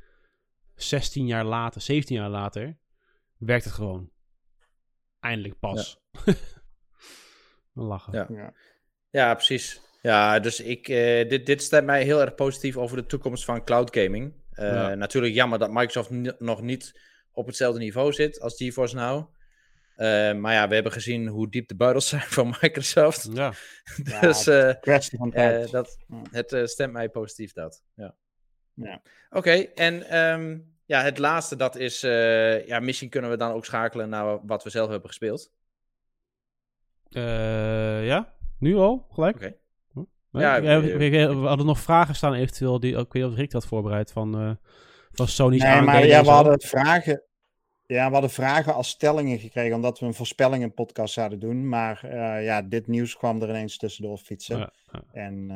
16 jaar later, 17 jaar later, werkt het gewoon. Eindelijk pas. Ja. lachen. Ja. ja. Ja. precies. Ja, dus ik, uh, dit, dit stemt mij heel erg positief over de toekomst van cloud gaming. Uh, ja. Natuurlijk jammer dat Microsoft nog niet op hetzelfde niveau zit als GeForce Now. Uh, maar ja, we hebben gezien hoe diep de buidels zijn van Microsoft. Ja. dus van tijd. Uh, dat, het stemt mij positief dat. Ja. ja. Oké, okay, en um, ja, het laatste dat is... ja, misschien kunnen we dan ook schakelen naar wat we zelf hebben gespeeld. ja, nu al, gelijk? Oké. Okay. Ja, we, we, we, hadden nog vragen staan eventueel, die ook weer Rick had voorbereid van, van Sony's nee, maar ja, we hadden vragen... Ja, we hadden vragen als stellingen gekregen, omdat we een voorspellingen podcast zouden doen. Maar uh, ja, dit nieuws kwam er ineens tussendoor fietsen. Ja, ja. En,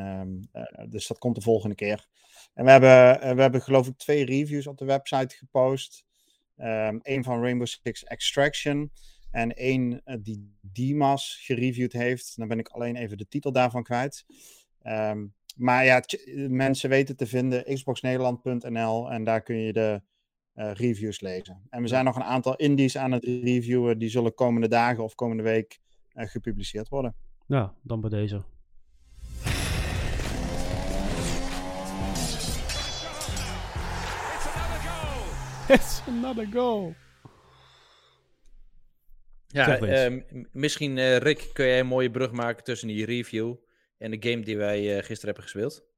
uh, uh, dus dat komt de volgende keer. En we hebben, we hebben geloof ik twee reviews op de website gepost. Um, Eén van Rainbow Six Extraction. En één die Dimas gereviewd heeft. Dan ben ik alleen even de titel daarvan kwijt. Um, maar ja, mensen weten te vinden xboxnederland.nl. En daar kun je de reviews lezen. En we zijn nog een aantal indies aan het reviewen. Die zullen komende dagen of komende week uh, gepubliceerd worden. Ja, dan bij deze. It's another goal. Ja, uh, misschien uh, Rick, kun jij een mooie brug maken tussen die review en de game die wij gisteren hebben gespeeld?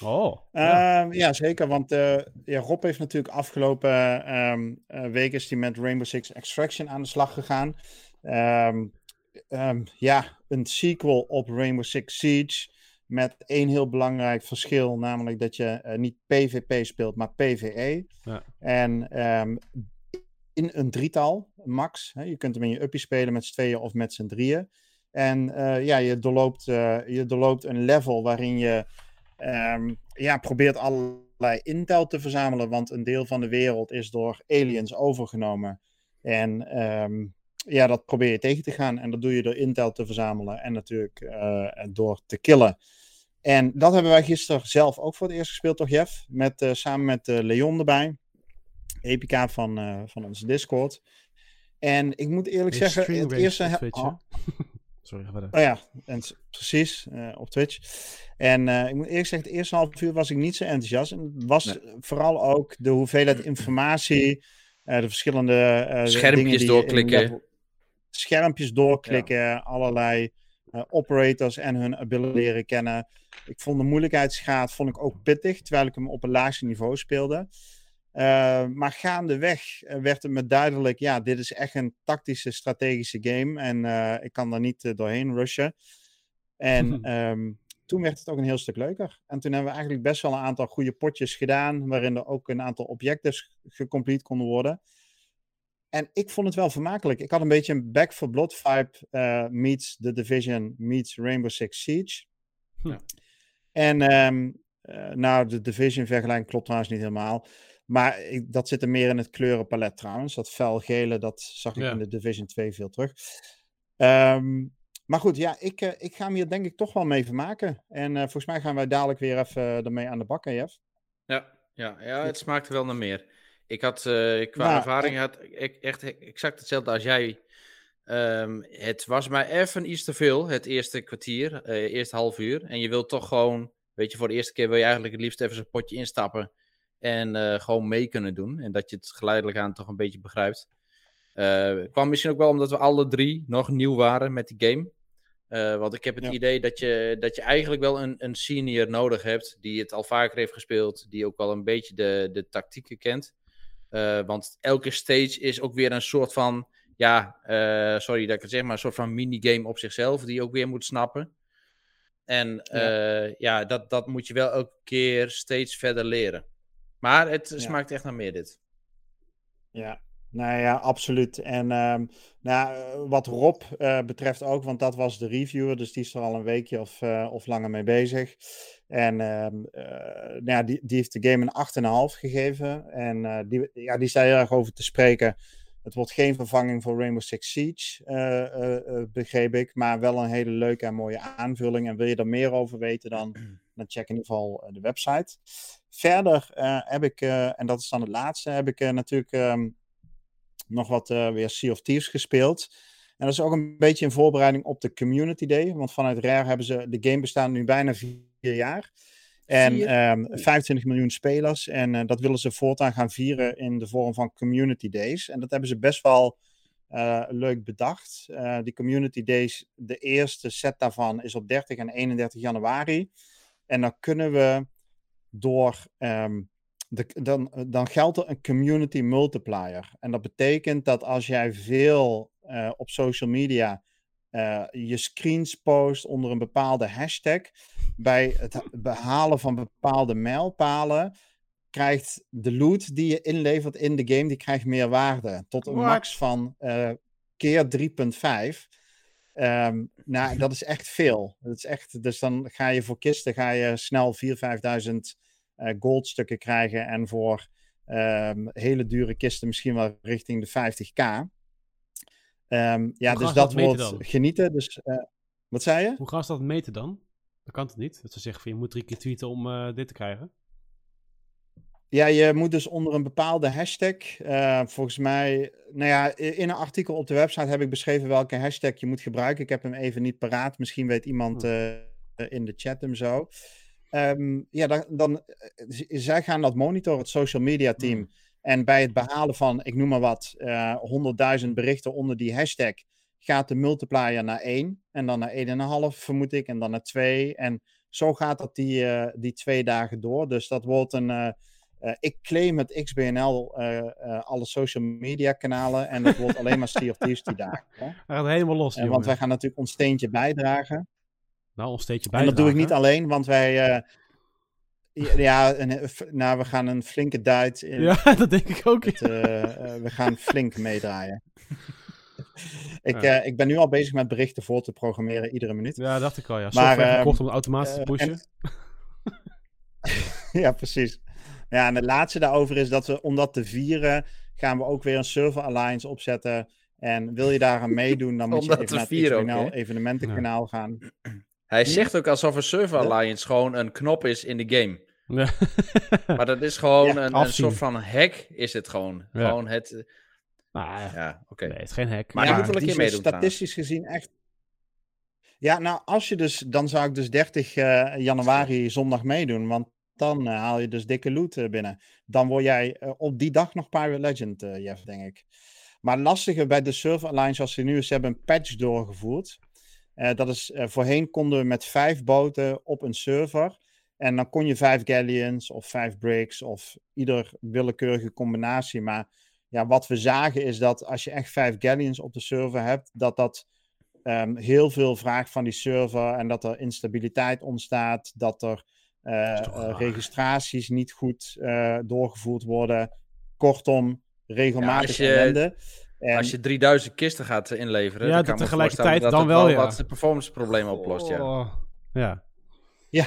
Oh. Ja, ehm, ja zeker. Want uh, ja, Rob heeft natuurlijk afgelopen um, week is hij met Rainbow Six Extraction aan de slag gegaan. Um, ja, een sequel op Rainbow Six Siege. Met één heel belangrijk verschil, namelijk dat je uh, niet PvP speelt, maar PvE. Ja. En in een drietal, max. Hè, je kunt hem in je uppie spelen met z'n tweeën of met z'n drieën. En ja, je doorloopt, je doorloopt een level waarin je um, ja, probeert allerlei intel te verzamelen. Want een deel van de wereld is door aliens overgenomen. En um, ja, dat probeer je tegen te gaan. En dat doe je door intel te verzamelen en natuurlijk uh, door te killen. En dat hebben wij gisteren zelf ook voor het eerst gespeeld, toch Jeff? Met, samen met Leon erbij. Epica van, van onze Discord. En ik moet eerlijk zeggen, het eerste... Oh. Sorry, ga verder. Oh ja, en, precies, uh, op Twitch. En uh, ik moet eerlijk zeggen, het eerste half uur was ik niet zo enthousiast. En het was nee. vooral ook de hoeveelheid informatie, uh, de verschillende schermpjes doorklikken. schermpjes doorklikken, ja. allerlei operators en hun ability leren kennen. Ik vond de moeilijkheidsgraad vond ik ook pittig, terwijl ik hem op een laagste niveau speelde. Uh, maar gaandeweg uh, werd het me duidelijk, ja, dit is echt een tactische, strategische game. En uh, ik kan daar niet doorheen rushen. En um, toen werd het ook een heel stuk leuker. En toen hebben we eigenlijk best wel een aantal goede potjes gedaan, waarin er ook een aantal objectives gecomplete konden worden. En ik vond het wel vermakelijk. Ik had een beetje een Back for Blood vibe meets The Division meets Rainbow Six Siege. Ja. En um, nou, de Division vergelijking klopt trouwens niet helemaal. Maar ik, dat zit er meer in het kleurenpalet trouwens. Dat felgele, dat zag ik in de Division 2 veel terug. Um, maar goed, ja, ik, uh, ik ga hem hier denk ik toch wel mee vermaken. En uh, volgens mij gaan wij dadelijk weer even uh, ermee aan de bak, Jeff. Ja, ja, ja, het smaakt wel naar meer. Ik had qua nou, ervaring had ik echt exact hetzelfde als jij. Um, het was mij even iets te veel, het eerste kwartier, eerste half uur. En je wilt toch gewoon, weet je, voor de eerste keer wil je eigenlijk het liefst even zo'n potje instappen en uh, gewoon mee kunnen doen. En dat je het geleidelijk aan toch een beetje begrijpt. Uh, kwam misschien ook wel omdat we alle drie nog nieuw waren met die game. Uh, want ik heb het ja. idee dat je, dat je eigenlijk wel een, een senior nodig hebt. die het al vaker heeft gespeeld. die ook wel een beetje de, de tactieken kent. want elke stage is ook weer een soort van. Ja, sorry dat ik het zeg, maar een soort van minigame op zichzelf. die je ook weer moet snappen. En ja, ja dat, dat moet je wel elke keer steeds verder leren. Maar het ja. smaakt echt naar meer dit. Ja, nou ja, absoluut. En um, nou, wat Rob uh, betreft ook, want dat was de reviewer, dus die is er al een weekje of, uh, of langer mee bezig. En um, uh, nou ja, die, die heeft de game een 8,5 gegeven. En die, ja, die zei heel erg over te spreken. Het wordt geen vervanging voor Rainbow Six Siege, begreep ik, maar wel een hele leuke en mooie aanvulling. En wil je er meer over weten, dan, dan check in ieder geval de website. Verder uh, heb ik, uh, en dat is dan het laatste, heb ik uh, natuurlijk um, nog wat weer Sea of Thieves gespeeld. En dat is ook een beetje in voorbereiding op de Community Day. Want vanuit Rare hebben ze, de game bestaat nu bijna vier jaar. En um, 25 miljoen spelers. En dat willen ze voortaan gaan vieren in de vorm van Community Days. En dat hebben ze best wel leuk bedacht. die Community Days, de eerste set daarvan is op 30 en 31 januari. En dan kunnen we door. Um, de, dan, dan geldt er een community multiplier. En dat betekent dat als jij veel uh, op social media uh, je screens post onder een bepaalde hashtag, bij het behalen van bepaalde mijlpalen, krijgt de loot die je inlevert in de game, die krijgt meer waarde. Tot een What? max van uh, keer 3,5. Um, nou, dat is echt veel. Dat is echt, dus dan ga je voor kisten ga je snel 4.000, 5.000 uh, goldstukken krijgen. En voor um, hele dure kisten misschien wel richting de 50k. Um, ja, dus dat, wordt genieten. Dus, uh, wat zei je? Hoe gaan ze dat meten dan? Dat kan het niet. Dat ze zeggen van je moet drie keer tweeten om uh, dit te krijgen. Ja, je moet dus onder een bepaalde hashtag, uh, volgens mij, nou ja, in een artikel op de website heb ik beschreven welke hashtag je moet gebruiken. Ik heb hem even niet paraat, misschien weet iemand uh, in de chat hem zo. Um, ja, dan, dan, uh, zij gaan dat monitoren, het social media team. Hmm. En bij het behalen van, ik noem maar wat, 100.000 berichten onder die hashtag, gaat de multiplier naar 1 en dan naar 1,5 vermoed ik, en dan naar 2. En zo gaat dat die, die twee dagen door. Dus dat wordt een. Ik claim het XBNL, alle social media kanalen. En dat wordt alleen maar Sea of Thieves die dagen. Hij gaat helemaal los. want wij gaan natuurlijk ons steentje bijdragen. Nou, ons steentje bijdragen. En dat doe ik niet alleen, want wij ja, nou, we gaan een flinke duit. In ja, dat denk ik ook. Het, we gaan flink meedraaien. ik, ik ben nu al bezig met berichten voor te programmeren iedere minuut. Ja, dacht ik al. Ja. Maar, gekocht om automatisch te pushen. ja, precies. Ja, en het laatste daarover is dat we, om dat te vieren, gaan we ook weer een server alliance opzetten. En wil je daar aan meedoen, dan moet je even naar het evenementenkanaal gaan. Hij zegt ook alsof een Server Alliance gewoon een knop is in de game. Ja. maar dat is gewoon een, een, soort van hack, is het gewoon. Gewoon het... Eh, nou, ja, oké. Nee, het is geen hack. Maar je moet wel een keer meedoen. Statistisch gezien echt... Ja, nou, als je dus... Dan zou ik dus 30 uh, eh, januari zondag meedoen, want dan uh, haal je dus dikke loot binnen. Dan word jij op die dag nog Pirate Legend, Jeff, denk ik. Maar lastige bij de Server Alliance, als ze nu eens hebben een patch doorgevoerd... Dat is, voorheen konden we met vijf boten op een server. En dan kon je vijf galleons of vijf bricks of ieder willekeurige combinatie. Maar ja, wat we zagen is dat als je echt vijf galleons op de server hebt, dat dat um, heel veel vraagt van die server en dat er instabiliteit ontstaat, dat er registraties niet goed doorgevoerd worden. Kortom, regelmatig ja, ellende. Als je 3000 kisten gaat inleveren, ja, dan kan tegelijkertijd dan wel, ja. wat de performance problemen oplost, ja. Oh, ja. Ja.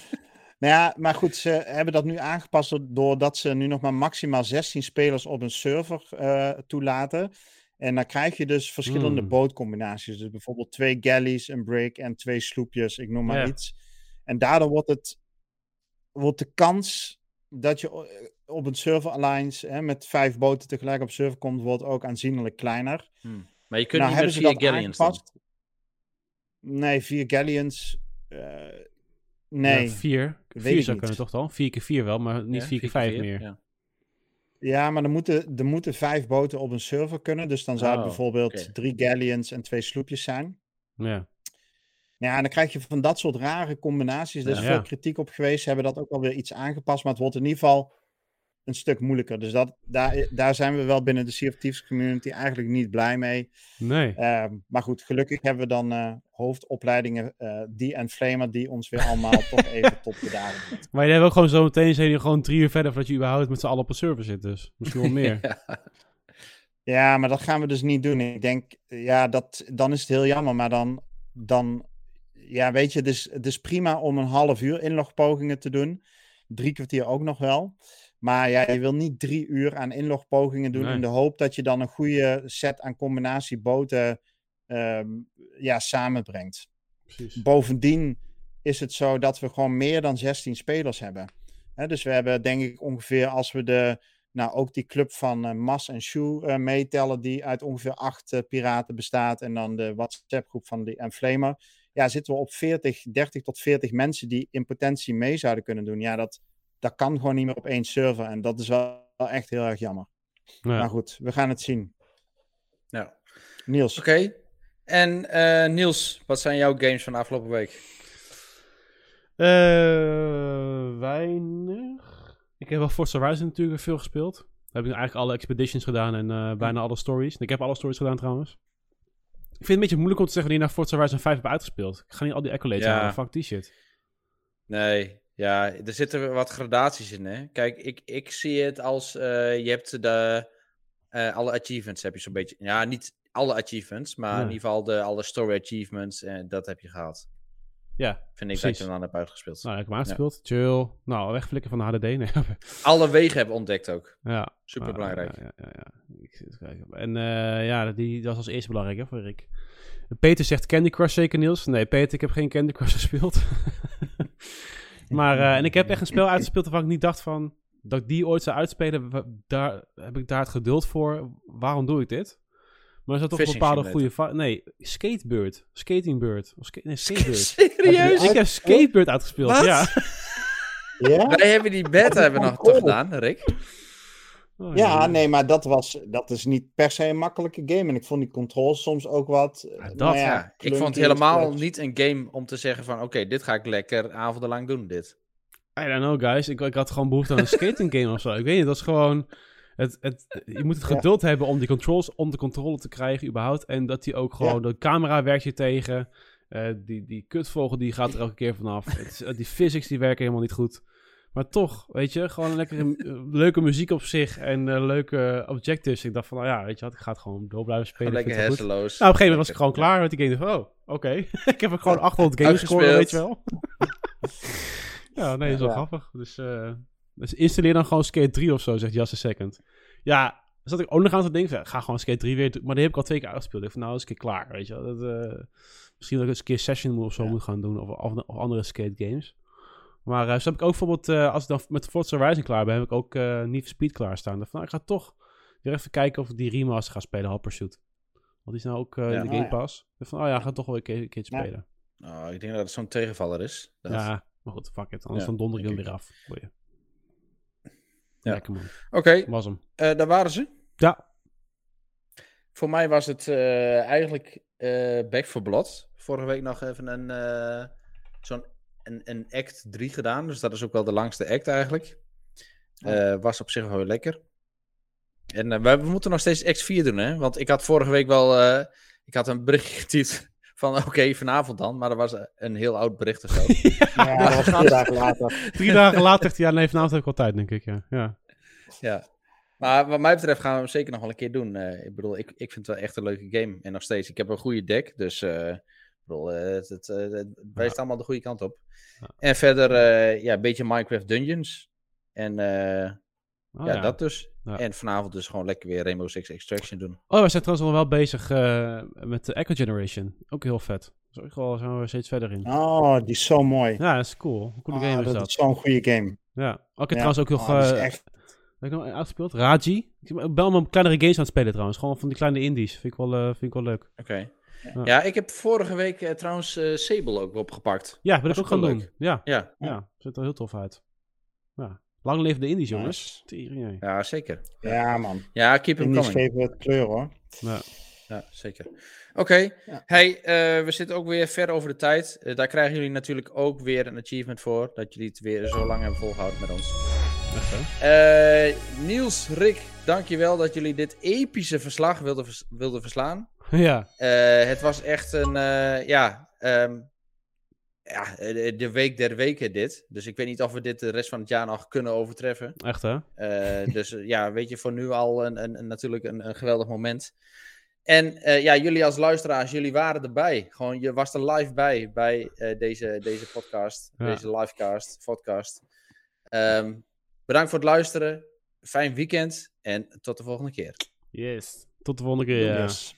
nou ja, maar goed, ze hebben dat nu aangepast doordat ze nu nog maar maximaal 16 spelers op een server uh, toelaten. En dan krijg je dus verschillende hmm. bootcombinaties. Dus bijvoorbeeld twee galleys, een break en twee sloepjes, ik noem maar iets. En daardoor wordt het wordt de kans dat je eh, op een server alliance hè, met vijf boten tegelijk op server komt, wordt ook aanzienlijk kleiner. Hmm. Maar je kunt nou, niet met vier galleons dan? Nee, vier galleons. Uh, nee. Ja, vier. vier zou kunnen toch dan? Vier keer vier wel, maar niet vier keer vijf meer. Ja. ja. maar er moeten, er moeten vijf boten op een server kunnen. Dus dan zou het oh, bijvoorbeeld drie galleons en twee sloepjes zijn. Ja. Ja, en dan krijg je van dat soort rare combinaties. Er is veel kritiek op geweest. Ze hebben dat ook alweer iets aangepast. Maar het wordt in ieder geval een stuk moeilijker. Dus dat, daar, daar zijn we wel binnen de Sea of Thieves community eigenlijk niet blij mee. Nee. Ehm, maar goed, gelukkig hebben we dan uh, hoofdopleidingen, uh, die en Flamer, die ons weer allemaal toch even tot de dagen Maar je hebt ook gewoon zo meteen zijn je gewoon drie uur verder voordat je überhaupt met z'n allen op een server zit. Dus misschien wel meer. ja. ja. maar dat gaan we dus niet doen. Ik denk, ja, dat, dan is het heel jammer. Maar dan, dan ja, weet je, het is, het is prima om een half uur inlogpogingen te doen. Drie kwartier ook nog wel. Maar ja, je wil niet drie uur aan inlogpogingen doen in de hoop dat je dan een goede set aan combinatieboten um, ja, samenbrengt. Precies. Bovendien is het zo dat we gewoon meer dan 16 spelers hebben. dus we hebben denk ik ongeveer, als we de, nou ook die club van uh, Mas en Shu uh, meetellen, die uit ongeveer acht uh, piraten bestaat. En dan de WhatsApp groep van die Enflamer ja, zitten we op 40, 30 tot 40 mensen die in potentie mee zouden kunnen doen. Ja, dat, dat kan gewoon niet meer op één server. En dat is wel, echt heel erg jammer. Maar goed, we gaan het zien. Ja. Niels. Oké. En uh, Niels, wat zijn jouw games van de afgelopen week? Uh, weinig. Ik heb wel Forza Horizon natuurlijk veel gespeeld. Daar heb ik eigenlijk alle expeditions gedaan en uh, bijna alle stories. Ik heb alle stories gedaan trouwens. Ik vind het een beetje moeilijk om te zeggen wanneer je naar Forza Horizon 5 hebt uitgespeeld. Ik ga niet al die accolades ja. halen, fuck die shit. Nee, ja, er zitten wat gradaties in, hè. Kijk, ik, ik zie het als, uh, je hebt de, uh, alle achievements heb je zo'n beetje, ja, niet alle achievements, maar in ieder geval de, alle story achievements, en uh, dat heb je gehad. Ja, Vind ik dat je dan hebt uitgespeeld. Nou, ik hem uitgespeeld. Chill. Nou, wegflikken van de HDD. Nee. Alle wegen hebben ontdekt ook. Ja. Super belangrijk. ja, ja, ja. En uh, ja, die, dat was als eerste belangrijk hè, voor Rick. Peter zegt Candy Crush zeker, Niels. Nee, Peter, ik heb geen Candy Crush gespeeld. maar, uh, en ik heb echt een spel uitgespeeld waarvan ik niet dacht van... Dat ik die ooit zou uitspelen, daar heb ik daar het geduld voor. Waarom doe ik dit? Maar er zat toch een bepaalde goede... Nee, Skatebird. Skatingbird. Of nee, Skatebird. Serieus? Ik heb Skatebird uitgespeeld, ja. ja. Wij hebben die beta hebben nog toch gedaan, Rick? Oh, ja, nee, maar dat, was, dat is niet per se een makkelijke game. En ik vond die controls soms ook wat. Ja, dat, nou ja, ik vond het helemaal niet een game om te zeggen van... Oké, dit ga ik lekker avondenlang doen, dit. I don't know, guys. Ik, ik had gewoon behoefte aan een skating game of zo. Ik weet niet, dat is gewoon... Het, het, je moet het geduld hebben om die controls om de controle te krijgen überhaupt. En dat die ook gewoon... De camera werkt je tegen. Uh, die, die kutvogel die gaat er elke keer vanaf. Het, die physics die werken helemaal niet goed. Maar toch, weet je, gewoon lekker leuke muziek op zich en uh, leuke objectives. Ik dacht van, nou ja, weet je wat, ik ga het gewoon door blijven spelen. lekker hersenloos. Nou, op een gegeven moment was ik gewoon klaar met die game. Oh, oké. ik heb er gewoon 800 games gescoord, weet je wel. ja, nee, dat is wel grappig. Dus, uh, dus installeer dan gewoon Skate 3 of zo, zegt Just a Second. Ja, zat ik ook nog aan te denken, ga gewoon Skate 3 weer doen. Maar die heb ik al twee keer uitgespeeld. Ik van, nou, is een keer klaar, weet je wel. Dat, uh, misschien dat ik eens een keer Session of zo moet gaan doen, of, of, andere skate games. Maar uh, zo heb ik ook bijvoorbeeld, uh, als ik dan met Forza Horizon klaar ben, heb ik ook uh, Need for Speed klaarstaan. Dan van, nou, ik ga toch weer even kijken of ik die remaster ga spelen, Hot Pursuit. Want die is nou ook uh, in de Game Pass. Oh, ja. van, oh ja, ga toch wel een keer, een keertje spelen. Oh, ik denk dat het zo'n tegenvaller is. Dat... Ja, maar goed, fuck it. Anders ja, dan donder ik hem weer af. Boeien. Ja. Lekker man. Oké. Okay. Was hem. daar waren ze. Ja. Voor mij was het eigenlijk Back for Blood. Vorige week nog even een zo'n een, een act 3 gedaan. Dus dat is ook wel de langste act eigenlijk. Was op zich wel weer lekker. En we, we, moeten nog steeds act 4 doen, hè? Want ik had vorige week wel... Ik had een berichtje getypt van oké, okay, vanavond dan. Maar dat was een heel oud bericht of zo. ja, dat was drie dagen later. drie dagen later ja nee, vanavond heb ik wel tijd, denk ik, ja. ja. Ja. Maar wat mij betreft gaan we hem zeker nog wel een keer doen. ik bedoel, ik, ik vind het wel echt een leuke game. En nog steeds, ik heb een goede deck, dus... Ik bedoel, het, het, het, wijst allemaal de goede kant op. En verder uh, ja, een beetje Minecraft Dungeons. En uh, oh, ja, ja, dat dus. Ja. En vanavond dus gewoon lekker weer Rainbow Six Extraction doen. Oh, we zijn trouwens al wel bezig uh, met de Echo Generation. Ook heel vet. Zo wel zijn we steeds verder in. Oh, die is zo mooi. Ja, dat is cool. Coole oh, game is dat. dat is zo'n goede game. Ja. Ook okay, trouwens ook nog... Oh, echt... Heb ik nog uitgespeeld? Raji. Ik ben me kleinere games aan het spelen trouwens. Gewoon van die kleine indies. Vind ik wel, vind ik wel leuk. Oké. Ja. ik heb vorige week uh, trouwens uh, Sable ook opgepakt. Ja, wil ik ook gaan doen. Ja. Ja. ja, ziet er heel tof uit. Ja. Lang leven de Indies, jongens. Nice. Ja, zeker. Ja, man. Ja, keep hem coming. geven het kleur, hoor. Ja, ja zeker. Oké. Okay. Ja. Hey, uh, we zitten ook weer ver over de tijd. Uh, daar krijgen jullie natuurlijk ook weer een achievement voor. Dat jullie het weer zo lang hebben volgehouden met ons. Uh, Niels, Rick, dankjewel dat jullie dit epische verslag wilden, vers wilden verslaan. Ja. Uh, het was echt een, uh, ja, um, ja, de week der weken dit. Dus ik weet niet of we dit de rest van het jaar nog kunnen overtreffen. Echt hè? Uh, dus ja, weet je, voor nu al een, een, een natuurlijk een, een, geweldig moment. En ja, jullie als luisteraars, jullie waren erbij. Gewoon, je was er live bij, bij deze, deze podcast, ja. deze livecast, podcast. Um, bedankt voor het luisteren. Fijn weekend en tot de volgende keer. Yes, tot de volgende keer. Yes.